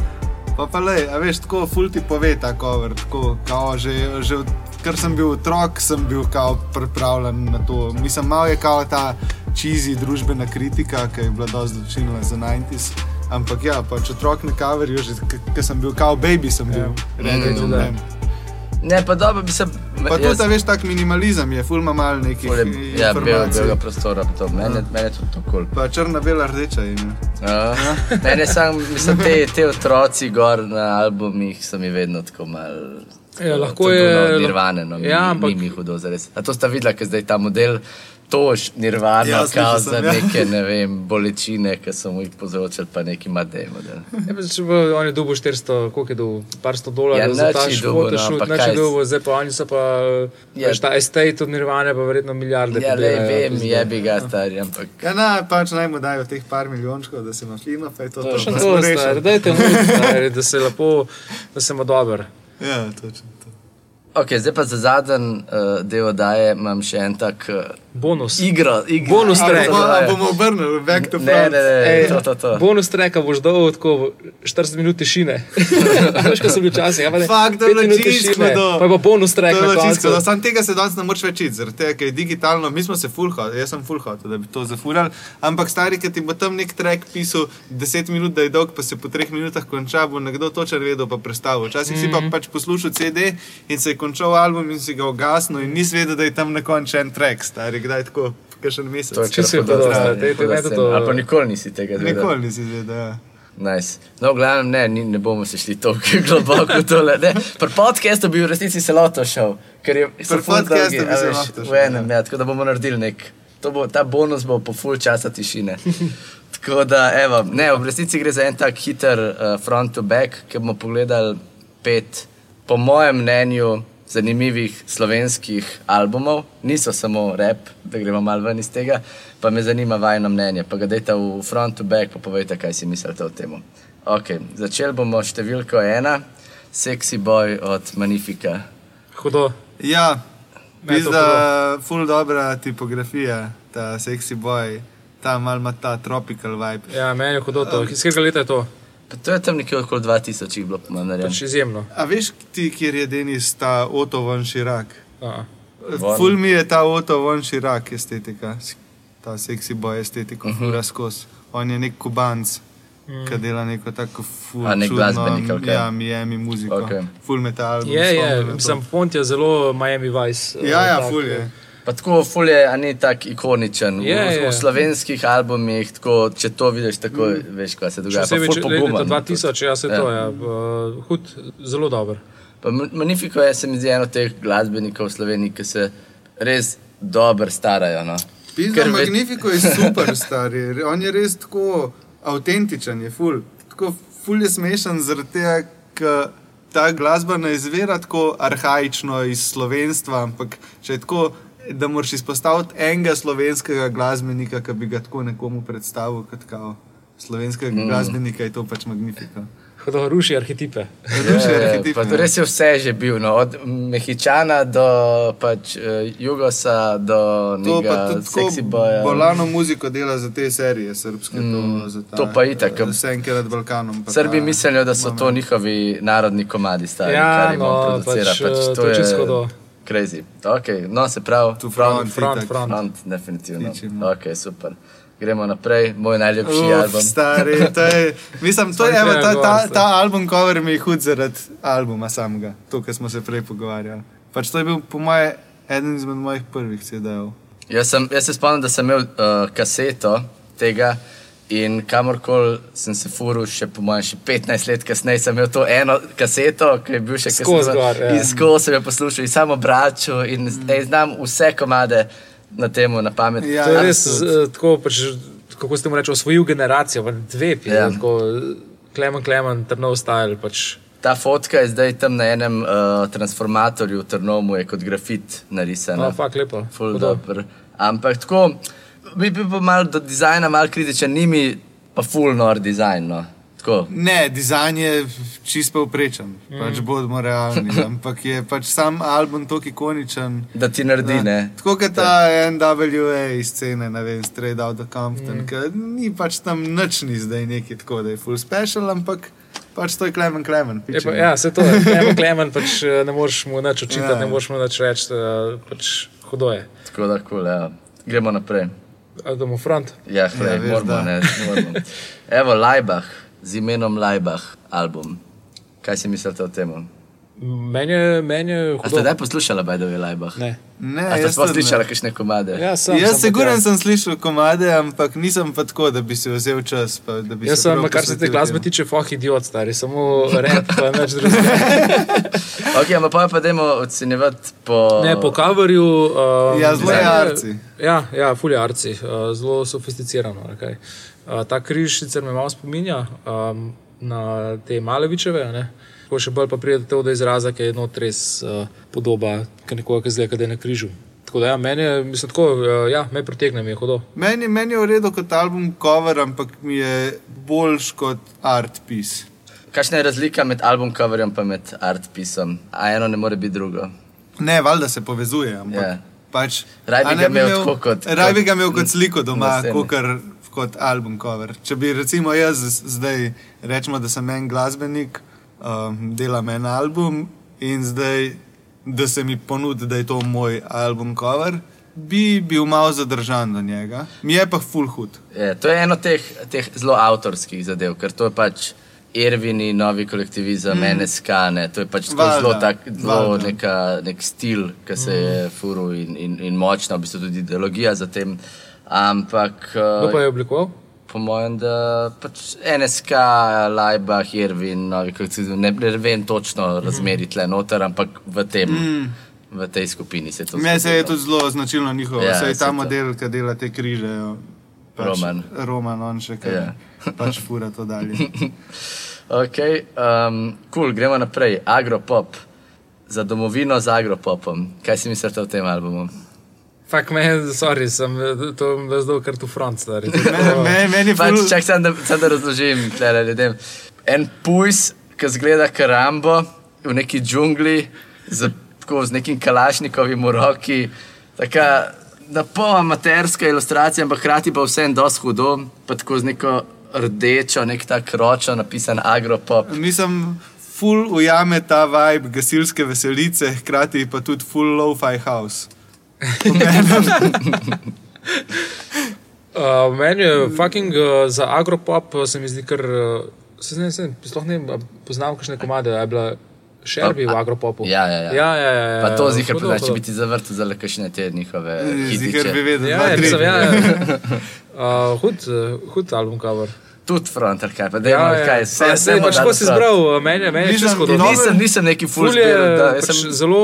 Pa pa le, a veš, tako full ti pove ta cover, tako kao že, že od, ker sem bil otrok, sem bil kao pripravljen na to. Mislim, malo je kao ta cheesy družbena kritika, ki je bila dosti značilna za 90s. Ampak ja, pač otrok na coverju, že ker sem bil kao baby, sem bil Ja. ready Mm. Ne, pa dobro bi se. Pa tudi, a veš, tak minimalizem je, fulma mal nekih Ful je- Ja, bel, belega prostora, to. Mene, mene je tudi to kul. Pa črna, bela, rdeča je. ne. Uh, ne, ne, sam, mislim, te, te otroci gor na albumih so mi vedno tako mal. Ja, lahko je- No, nirvane, no, ja, ja, ampak- ni mi hudo zares. A to sta videla, ker zdaj ta model tož nirvana, Ja, kao sem, za ja. neke, ne vem, bolečine, ki so mu jih povzročili, pa neki madej model. Ja, pa če bo on je dobil 400, koliko je dobil, par sto dolarjev Ja, za ta ni dobil, no, ampak nič kaj dobil, zdaj pa oni so pa, Ja. veš, ta estate od Nirvane pa verjetno milijarde. Ja, le vem, je bi ga stari, ampak. Ja, na, pač naj mu dajo teh par milijončkov, da se ima fino, pa je to To je to. še pa to, smo stari, dajte mu, stari, da se lepo, da se ima dober. Ja, točno to. Ok, zdaj pa za zadnji uh, del oddaje imam še en tak uh, Bonus. igro. igro Bonus track. bomo- a bomo obrnili, back to Ne, front. ne, ne, Ej, to, to, to. Bonus treka boš dal tako 40 minut tišine. Veš, kaj so bili časi, ja, pa ne. Fak, to je pet minut bilo čisto tišine, do- Pa je pa bonus je na koncu. čisto, da sam tega se danes ne moreš več iti, zaradi tega, ker je digitalno, mi smo se full hot, jaz sem full hot, da bi to zafurali, ampak stari, ki ti bo tam nek track pisal 10 minut, da je dolg, pa se po 3 minutah konča, bo nekdo točno vedel, pa predstavil. Včasih si pa Mhm. pač poslušal CD in se je končal album in si ga ugasnil in nisi vedel, da je tam na koncu en track, stari, kdaj tako, kakšen mesec. To je Čisto je podobno, huda daj to- scena. Ali pa nikoli nisi tega zvedel. Nikoli nisi vedel. Ja. Nice. No, v glavnem, ne, ni, ne bomo se šli tako globoko v tole. ne. Pri podkastu bi v resnici se loto šel, ker je so Pri ful podcastu dolgi, bi a se veš, lahko šel, v enem, ja, tako da bomo naredili nek. To Bo, ta bonus bo po full časa tišine. Tako da, evo, ne, v resnici gre za en tak hiter uh, front to back, ki bomo pogledali pet, po mojem mnenju, zanimivih slovenskih albumov. Niso samo rap, da gremo malo ven iz tega, pa me zanima vajno mnenje. Pa ga dajte v front to back, pa povejte, kaj si mislite o tem. Okay, začeli bomo s številko ena, Sexy Boy od Manifika. Hudo. Ja, Ne, to pizda, full dobra tipografija, ta sexy boy, ta mal ima ta tropical vibe. Ja, meni je hudo to. Iz katerega leta je to? Pa to je tam nekje okoli 2000 jih bilo, po mojem, narejeno. Pač izjemno. A veš ti, kjer je Denis ta Otto von Širak? Ful mi je ta Otto von Širak estetika, ta sexy boy estetika, uh Mhm. -huh. fura skozi. On je nek kubanc, mm. ki dela neko tako ful. A, čudno, glasbenik, ali kaj? Ja, Miami muziko. Okej. Ful metal. Je, je, sem font je zelo Miami Vice. Ja, eh, ja, tak, ful eh, je. Pa tako ful je, a ni tako ikoničen. Je, v, je. v slovenskih albumih, tako, če to vidiš, tako Mm. veš, kaj se Še dogaja. Če pogumen. leta 2000, ja, se Ja. to je. Uh, hud, zelo dober. Pa Ma- Magnifico je, se mi zdi, eno teh glasbenikov v Sloveniji, ki se res dobro starajo. No. Pizda Ker Magnifico je super, stari. On je res tako avtentičen, je ful. Tako ful je smešen, zaradi tega, ker ta glasba ne izvira tako arhajično iz slovenstva, ampak če je tako, da moraš izpostaviti enega slovenskega glasbenika, ki bi ga tako nekomu predstavil kot kao slovenskega mm. glasbenika, je to pač Magnifico. Hudo, ruši arhetipe. Ruši Je, arhetip, pa ne. res je vse že bil, no, od Mehičana do pač, uh, Jugosa do To pa nekega tudi seksi tako boja. bolano muziko dela za te serije, srpske. Mm, to, za ta, to pa itak, eh, Senke nad Balkanom. pa Srbi mislijo, da so to moment. njihovi narodni komadi, stari, Ja, kar jim no, producira. pač, Pač, eh, to to je je čisto hudo. Crazy. Okay, no, se pravi, Tu front, front, front, front. front, definitivno. Tičimo. Ok, super. Gremo naprej, moj najljubši Uf, album. Stari, to je, mislim, to je, evo, ta, ta, ta album cover mi je hud zaradi albuma samega, to, kar smo se prej pogovarjali. Pač to je bil, po moje, eden izmed mojih prvih CD-jev. Jaz, sem, jaz se spomnim, da sem imel uh, kaseto tega in kamorkoli sem se furil, še po mojem, še 15 let kasneje sem imel to eno kaseto, ki je bil še Skozi gor, ja. In skozi sem jo poslušal in samo braču in mm. ej, znam vse komade na temu na pamet. Ja, To je res eh, tako, pač, kako ste mu reči, osvojil generacijo, pa dve, Ja. yeah. tako Klemen, Klemen, Trnov style. Pač. ta fotka je zdaj tam na enem uh, transformatorju v Trnomu, je kot grafit narisana. No, fakt lepo. Ampak tako, bi bil pa mal do dizajna mal kritičen, ni mi pa full nor dizajn. No. Tako. Ne, dizajn je čist povprečen, mm. pač bodimo realni. Ampak je pač sam album tako ikoničen. Da ti naredi, ne. Tako kot ta NWA scene, ne vem, Straight Out of Compton, mm. ki ni pač tam nič ni zdaj neki tako, da je full special, ampak pač to je Klemen Klemen. Je Pa, ja, se to je. Klemen, Klemen, pač eh, ne moreš mu nič očitati, Ja. ne moreš mu nič reči, eh, pač hudo je. Tako da, cool, ja. Gremo naprej. A Damo front. Ja, hlej, Ja, moramo, ne, moramo. Evo, Lajbah, z imenom Lajbah, album. Kaj si mislite o tem? Meni je, meni je A ste kdaj poslušali Bajdovi Lajbah? Ne. Ne, A ste jaz sploh slišali kakšne komade? Ja, sem, Jaz siguren tja. sem slišal komade, ampak nisem pa tako, da bi si vzel čas. Pa, da bi Jaz se sem, kar se te glasbe tiče, foh idiot, stari, samo rap, pa nič drugega. Ok, ampak pa pa dajmo ocenjevati po... Ne, po coverju. Um, Ja, zelo je arci. Ja, ja fulje arci, uh, zelo sofisticirano. Okay. Uh, ta križ sicer me malo spominja um, na te Malevičeve. a Ne? Ko še bolj pa pride do tega izraza, ki je not res uh, podoba kot nekoga, ki zdaj je na križu. Tako da, ja, meni je, mislim, tako, uh, ja, me pritegne, mi je hodo. Meni, meni je v redu kot album cover, ampak mi je boljš kot art piece. Kakšna je razlika med album coverjem in med art pisom? A eno ne more biti drugo. Ne, valjda se povezuje, ampak Ja. yeah. pač, Raj bi ga imel tako kot- Raj bi kot- ga imel kot sliko doma, kot, kot album cover. Če bi recimo jaz zdaj, rečemo, da sem en glasbenik, um, delam en album in zdaj, da se mi ponudi, da je to moj album cover, bi bil malo zadržan do njega. Mi je pa full hud. Je, to je eno teh, teh zelo avtorskih zadev, ker to je pač Irvini, novi kolektivizem, mm. NSK, ne, to je pač tako Valjda, zelo, tak, zelo neka, nek stil, ki se je furil in, in, in močna, v bistvu tudi ideologija za tem. Ampak Kdo pa je oblikoval? Po mojem, da pač NSK, Lajba, Irvin, novi ne, ne vem točno razmeri tle noter, ampak v tem. Mm. V tej skupini se je to Meni se je tudi zelo značilno njihovo. Ja, Saj saj ta to. model, ki dela te križe. Pač Roman. Roman, on še kaj. Ja. Pač fura to dalje. Ok, um, cool, gremo naprej. Agropop, za domovino z agropopom. Kaj si mislite o tem albumu? Fak me, sorry, sem to me zdal kar tu front, stari. To je Meni, tako- meni, je Pač, ful- čak sem da, da razložim tle ljudem. En pujs, ki zgleda karambo v neki džungli, z, tako, z nekim kalašnikovim v roki. Taka na pol amaterska ilustracija, ampak hkrati pa vsem dosti hudo, pa tako z neko rdečo, nek tak ročo napisan agropop. Mislim, full ujame ta vibe gasilske veselice, hkrati pa tudi full low-fi house. Uh, meni je fucking uh, za agropop, uh, se mi zdi, ker uh, se ne, se, sploh ne a poznam kakšne komade, je bila Sherby v A- a- agropopu. Ja, ja, ja. ja, ja, ja, ja Pa to zihar če hudo. bi ti zavrtel za kakšne te njihove Ziger bi vedel, Ja, dva, ja, tri. mislim, ja, ja. Uh, hud, uh, hud album cover. Tudi fronter, kaj pa Ja, dejmo, ja. kaj Pa vse. saj pač ko si izbral, meni je- meni je čisto no- dobro. Nisem, nisem neki full Ful je zbiral, da, pač sem, zelo,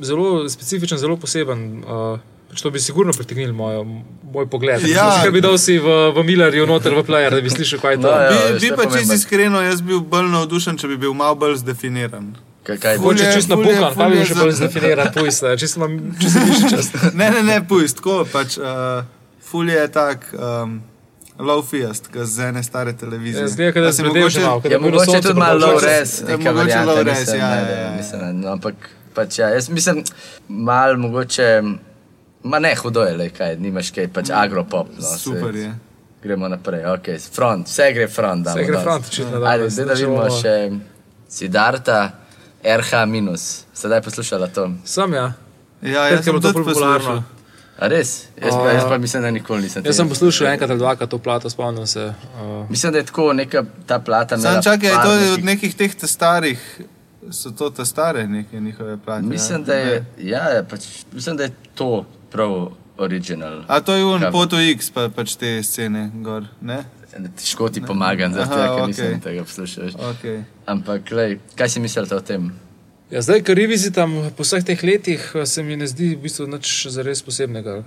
zelo specifičen, zelo poseben. Uh, pač to bi sigurno pritegnil moj, moj pogled. Ja. Če bi dal si v, v Millerju noter v player, da bi slišal, kaj je to. No, ja. Bi, bi to je pa čisto iskreno, jaz bil bolj navdušen, če bi bil malo bolj zdefiniran. kaj, kaj, Ful Če je- čisto ful je- bukan, pa bi je še bolj zdefiniran pujst, ne, čisto imam, čisto čas. Ne, ne, ne, pujst, tako pač. Uh, ful je tak. Um, Low fiest, ki z ene stare televizije. Ja, zgleda, da bledel že malo, Ja, da bi bilo mogoče tudi malo low mogoče- res, Ja, mogoče low res, mislim, ja, ne, ja, da- ja. mislim, no, ampak pač ja, jaz mislim, malo mogoče, ma ne, hudo je, le kaj, nimaš kaj, pač agropop. No, Super je. Gremo naprej, ok, front, vse gre front. damo Vse gre front, očitno, da. Ajde, zdaj da vidimo še Sidarta, RH minus. Sedaj poslušala to. Sem ja. Ja, jaz je sem to popularno. poslušal. A res? Jaz pa, jaz pa mislim, da nikoli nisem. Jaz tega sem poslušal enkrat ali dvakrat to plato, spomnim se. Uh, Mislim, da je tako neka ta plata. Sam imela čakaj, je to nekih- od nekih teh te starih, so to te stare neke njihove plate. Mislim, ja? da je, ja, ja, pač, mislim, da je to prav original. A to je un Kaj? Poto X, pa pač te scene gor, ne? Težko ti pomagam, zato okej. nisem tega poslušal. Okay. Ampak, lej, kaj si mislite o tem? Ja, zdaj, ker revizitam po vseh teh letih, se mi ne zdi v bistvu nič zares posebnega.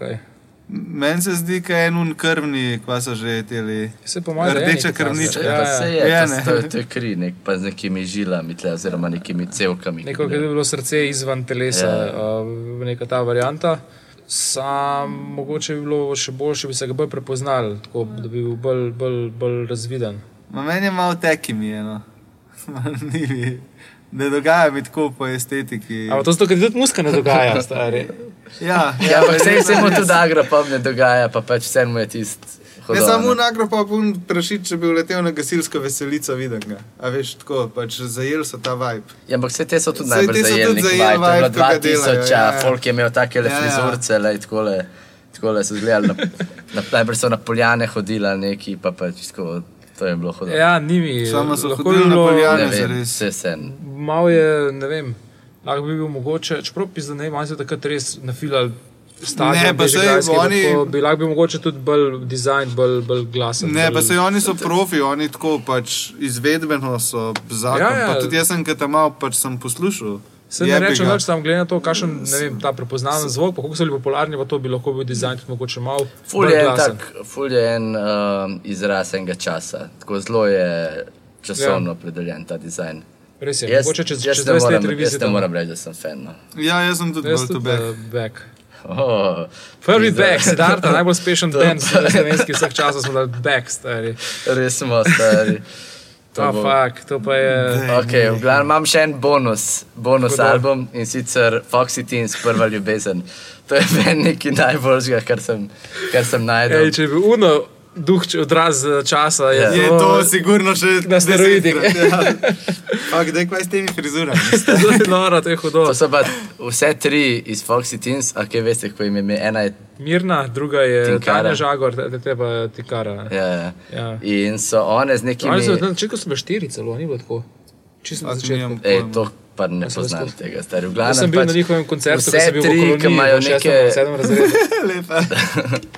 Meni se zdi, da je en krvni, kva so že teli. Se po mojem Rdeča krvnička. takega. Ja, Ja, se ja. je, Ja, to, ne. to, je- to je kri, nek, pa z nekimi žilami, tle, oziroma nekimi cevkami. Neko, ki je bilo srce izven telesa, Ja. ja. uh, neka ta varianta. Sam mogoče bi bilo še boljše, bi se ga bolj prepoznali, tako da bi bil bolj, bolj, bolj razviden. Ma meni je malo teki mi je, no. Ni mi. Ne dogaja mi tako po estetiki. Ampak to se tudi muska ne dogaja, stari. Ja, Ja, ampak se, se mu tudi agropop ne dogaja, pa pač vse mu je tist. Ne samo nagro, pa pun prašiti, če bi uletel na gasilsko veselico, vidim ga. A veš, tako, pač zajel so ta vibe. Ja, ampak vse te so tudi najbolj te so tudi zajelni. zajeli vibe, je vibe, ko ga 2000, delajo, ja, ja, ja. folk je imel take le Ja, ja. frizurce, le takole, takole so zgledali. Na, na, najprej so na poljane hodila neki, pa pač tako, to je bilo hodilo. Ja, ni mi. Samo so lahko hodili bi na bilo- poljane. ne zares. vse sen. Mal je, ne vem, lahko bi bil mogoče, čeprav bi zdaj ne vem, ali se takrat res nafilali. Stadion, Ne, pa pa oni- Bi lahko bil mogoče tudi bolj dizajn, bolj, bolj glasen. Ne, bolj... pa se oni so profi, oni tako pač izvedbeno so zakon. Ja, Ja, ja. ja. Tudi jaz sem, ki tam malo pač sem poslušal. Se ne rečem ga. več, tam glede na to, kakšen ne vem, ta prepoznaven zvok, pa kako so bili popularni, pa to bi lahko bil dizajn tudi mogoče malo Ful je tak, ful je en um, izraz enega časa, tako zelo je časovno ja. opredeljen ta dizajn. Res je, Jaz, mogoče čez, čez ne 20 let moram, jaz revizije. ne moram reči, da sem fan. No. Ja, jaz sem tudi Jaz bolj to tudi back. uh, back. Oh, Prvi back, Siddhartha, najbolj uspešen To band pa- slovenski vseh časov smo dali back, stari. Res smo stari. To Ta bo- fakt, to pa je. Okay, v glavnem imam še en bonus, bonus Tako da. album in sicer Foxy Teens, prva ljubezen. To je meni nekaj najboljšega, kar sem, kar sem najdel. Ej, če bi uno duh odraz eh, časa, je, Ja. Je to sigurno še Na steroidih. Ja. Ampak, daj kvaj s temi frizurami. to noro, to je hudo. To so pa vse tri iz Foxy Teens, a kaj veste, ko jim je ime? Ena je. Mirna, druga je. Tanja Žagor, te, te pa Tikara. Ja, ja. Ja. In so one z nekimi. Ali so na začetku so bile štiri celo, ni bilo tako. Čisto na začetku. Ej, to pa ne Ja, poznam tega, stari. V Jaz glavnem sem bil pač na njihovem koncertu, ko vse sem bil v tri, ki koloniji, imajo v šestem, neke- sedmem razredu.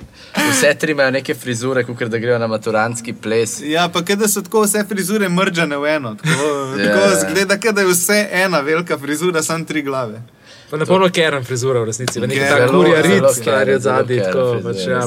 Vse tri imajo neke frizure, kot da grejo na maturantski ples. Ja, pa kaj da so tako vse frizure mržene v eno. Tako, Ja. tako zgleda, kot da je vse ena velika frizura, samo tri glave. Pa ne polno keren frizura v resnici, neki Keren, ta zelo- kurja rit, stari od zadnji, tako pač ja.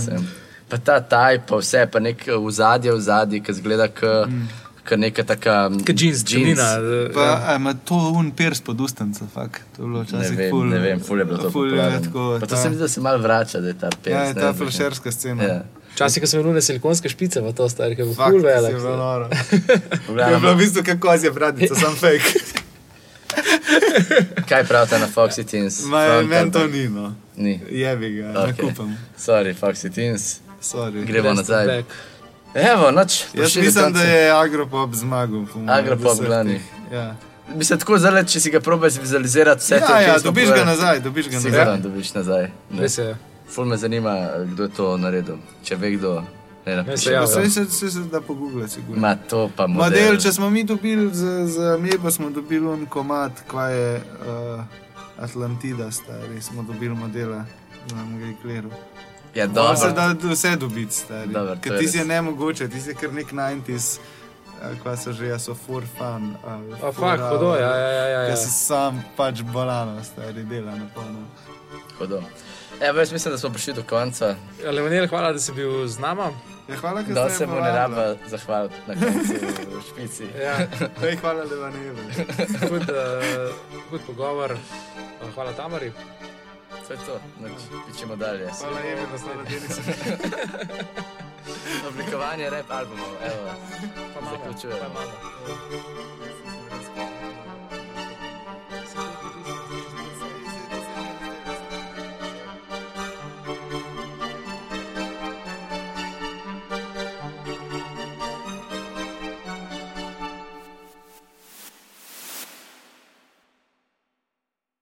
Pa ta taj, pa vse, pa nek v zadje, v zadje, ki zgleda kot mm. Neka taka. Kot džins, črnina. Pa ja. ja. ima to un pers pod ustenca, fak. To je bilo Ne včasih vem, ful. ne vem, ful je bilo to ful je tako, Pa to ta- se mi zdi, da se malo vrača, da je ta pes. Ja, je ne ta vem. flašerska scena. Ja. Včasih, ko so imeli silikonske špice, pa to stari, ki je bil ful velik. bilo noro. V Je glavnem, bilo v bistvu kot kozja bradica, sam fake. Kaj pravite na Foxy Teens? Meni to ni, no. Ni. Jebi ga, Ok. okay. nakupam. Sorry, Foxy Teens. Sorry. Gremo nazaj. back. Evo, noč. Jaz mislim, da je Agropop zmagal. Agropop teh. Ja, Mislim, tako zelo, če si ga probaš vizualizirati, vse ja, ja ki smo dobiš ga nazaj, dobiš ga Sigurno nazaj. dobiš nazaj. Res je. Ful me zanima, kdo je to naredil. Če ve kdo, ne se napiše. javlja. Vse se, se, se da pogooglati, sigurno. Ma to pa model. Model, če smo mi dobili za, za Mebo, smo dobili un komat, kva je uh, Atlantida, stari, smo dobili modela, da nam ga je kleru. Ja, Da se dobro. da vse dobiti, stari. Dobro, to Ker je ti si je res. ne mogoče, ti si kar nek 90s, uh, kva so že, a so for fun. ali A fakt, hour, hudo, ja, ja, ja, ja. Ker si sam pač bolano, stari, dela na polno. Hodo. Evo, jaz mislim, da smo prišli do konca. Leonel, hvala, da si bil z nama. Ja, hvala, ker Da ste se mu ne raba zahvaliti na koncu v špici. Ja, Ej, hvala, da vam ne vem. hud, uh, pogovor. Uh, Hvala Tamari. To je to, pičemo dalje. Hvala, Evi, da ste naredili. Oblikovanje rap albumov, evo. Pa imamo, Zaključujemo. pa imamo.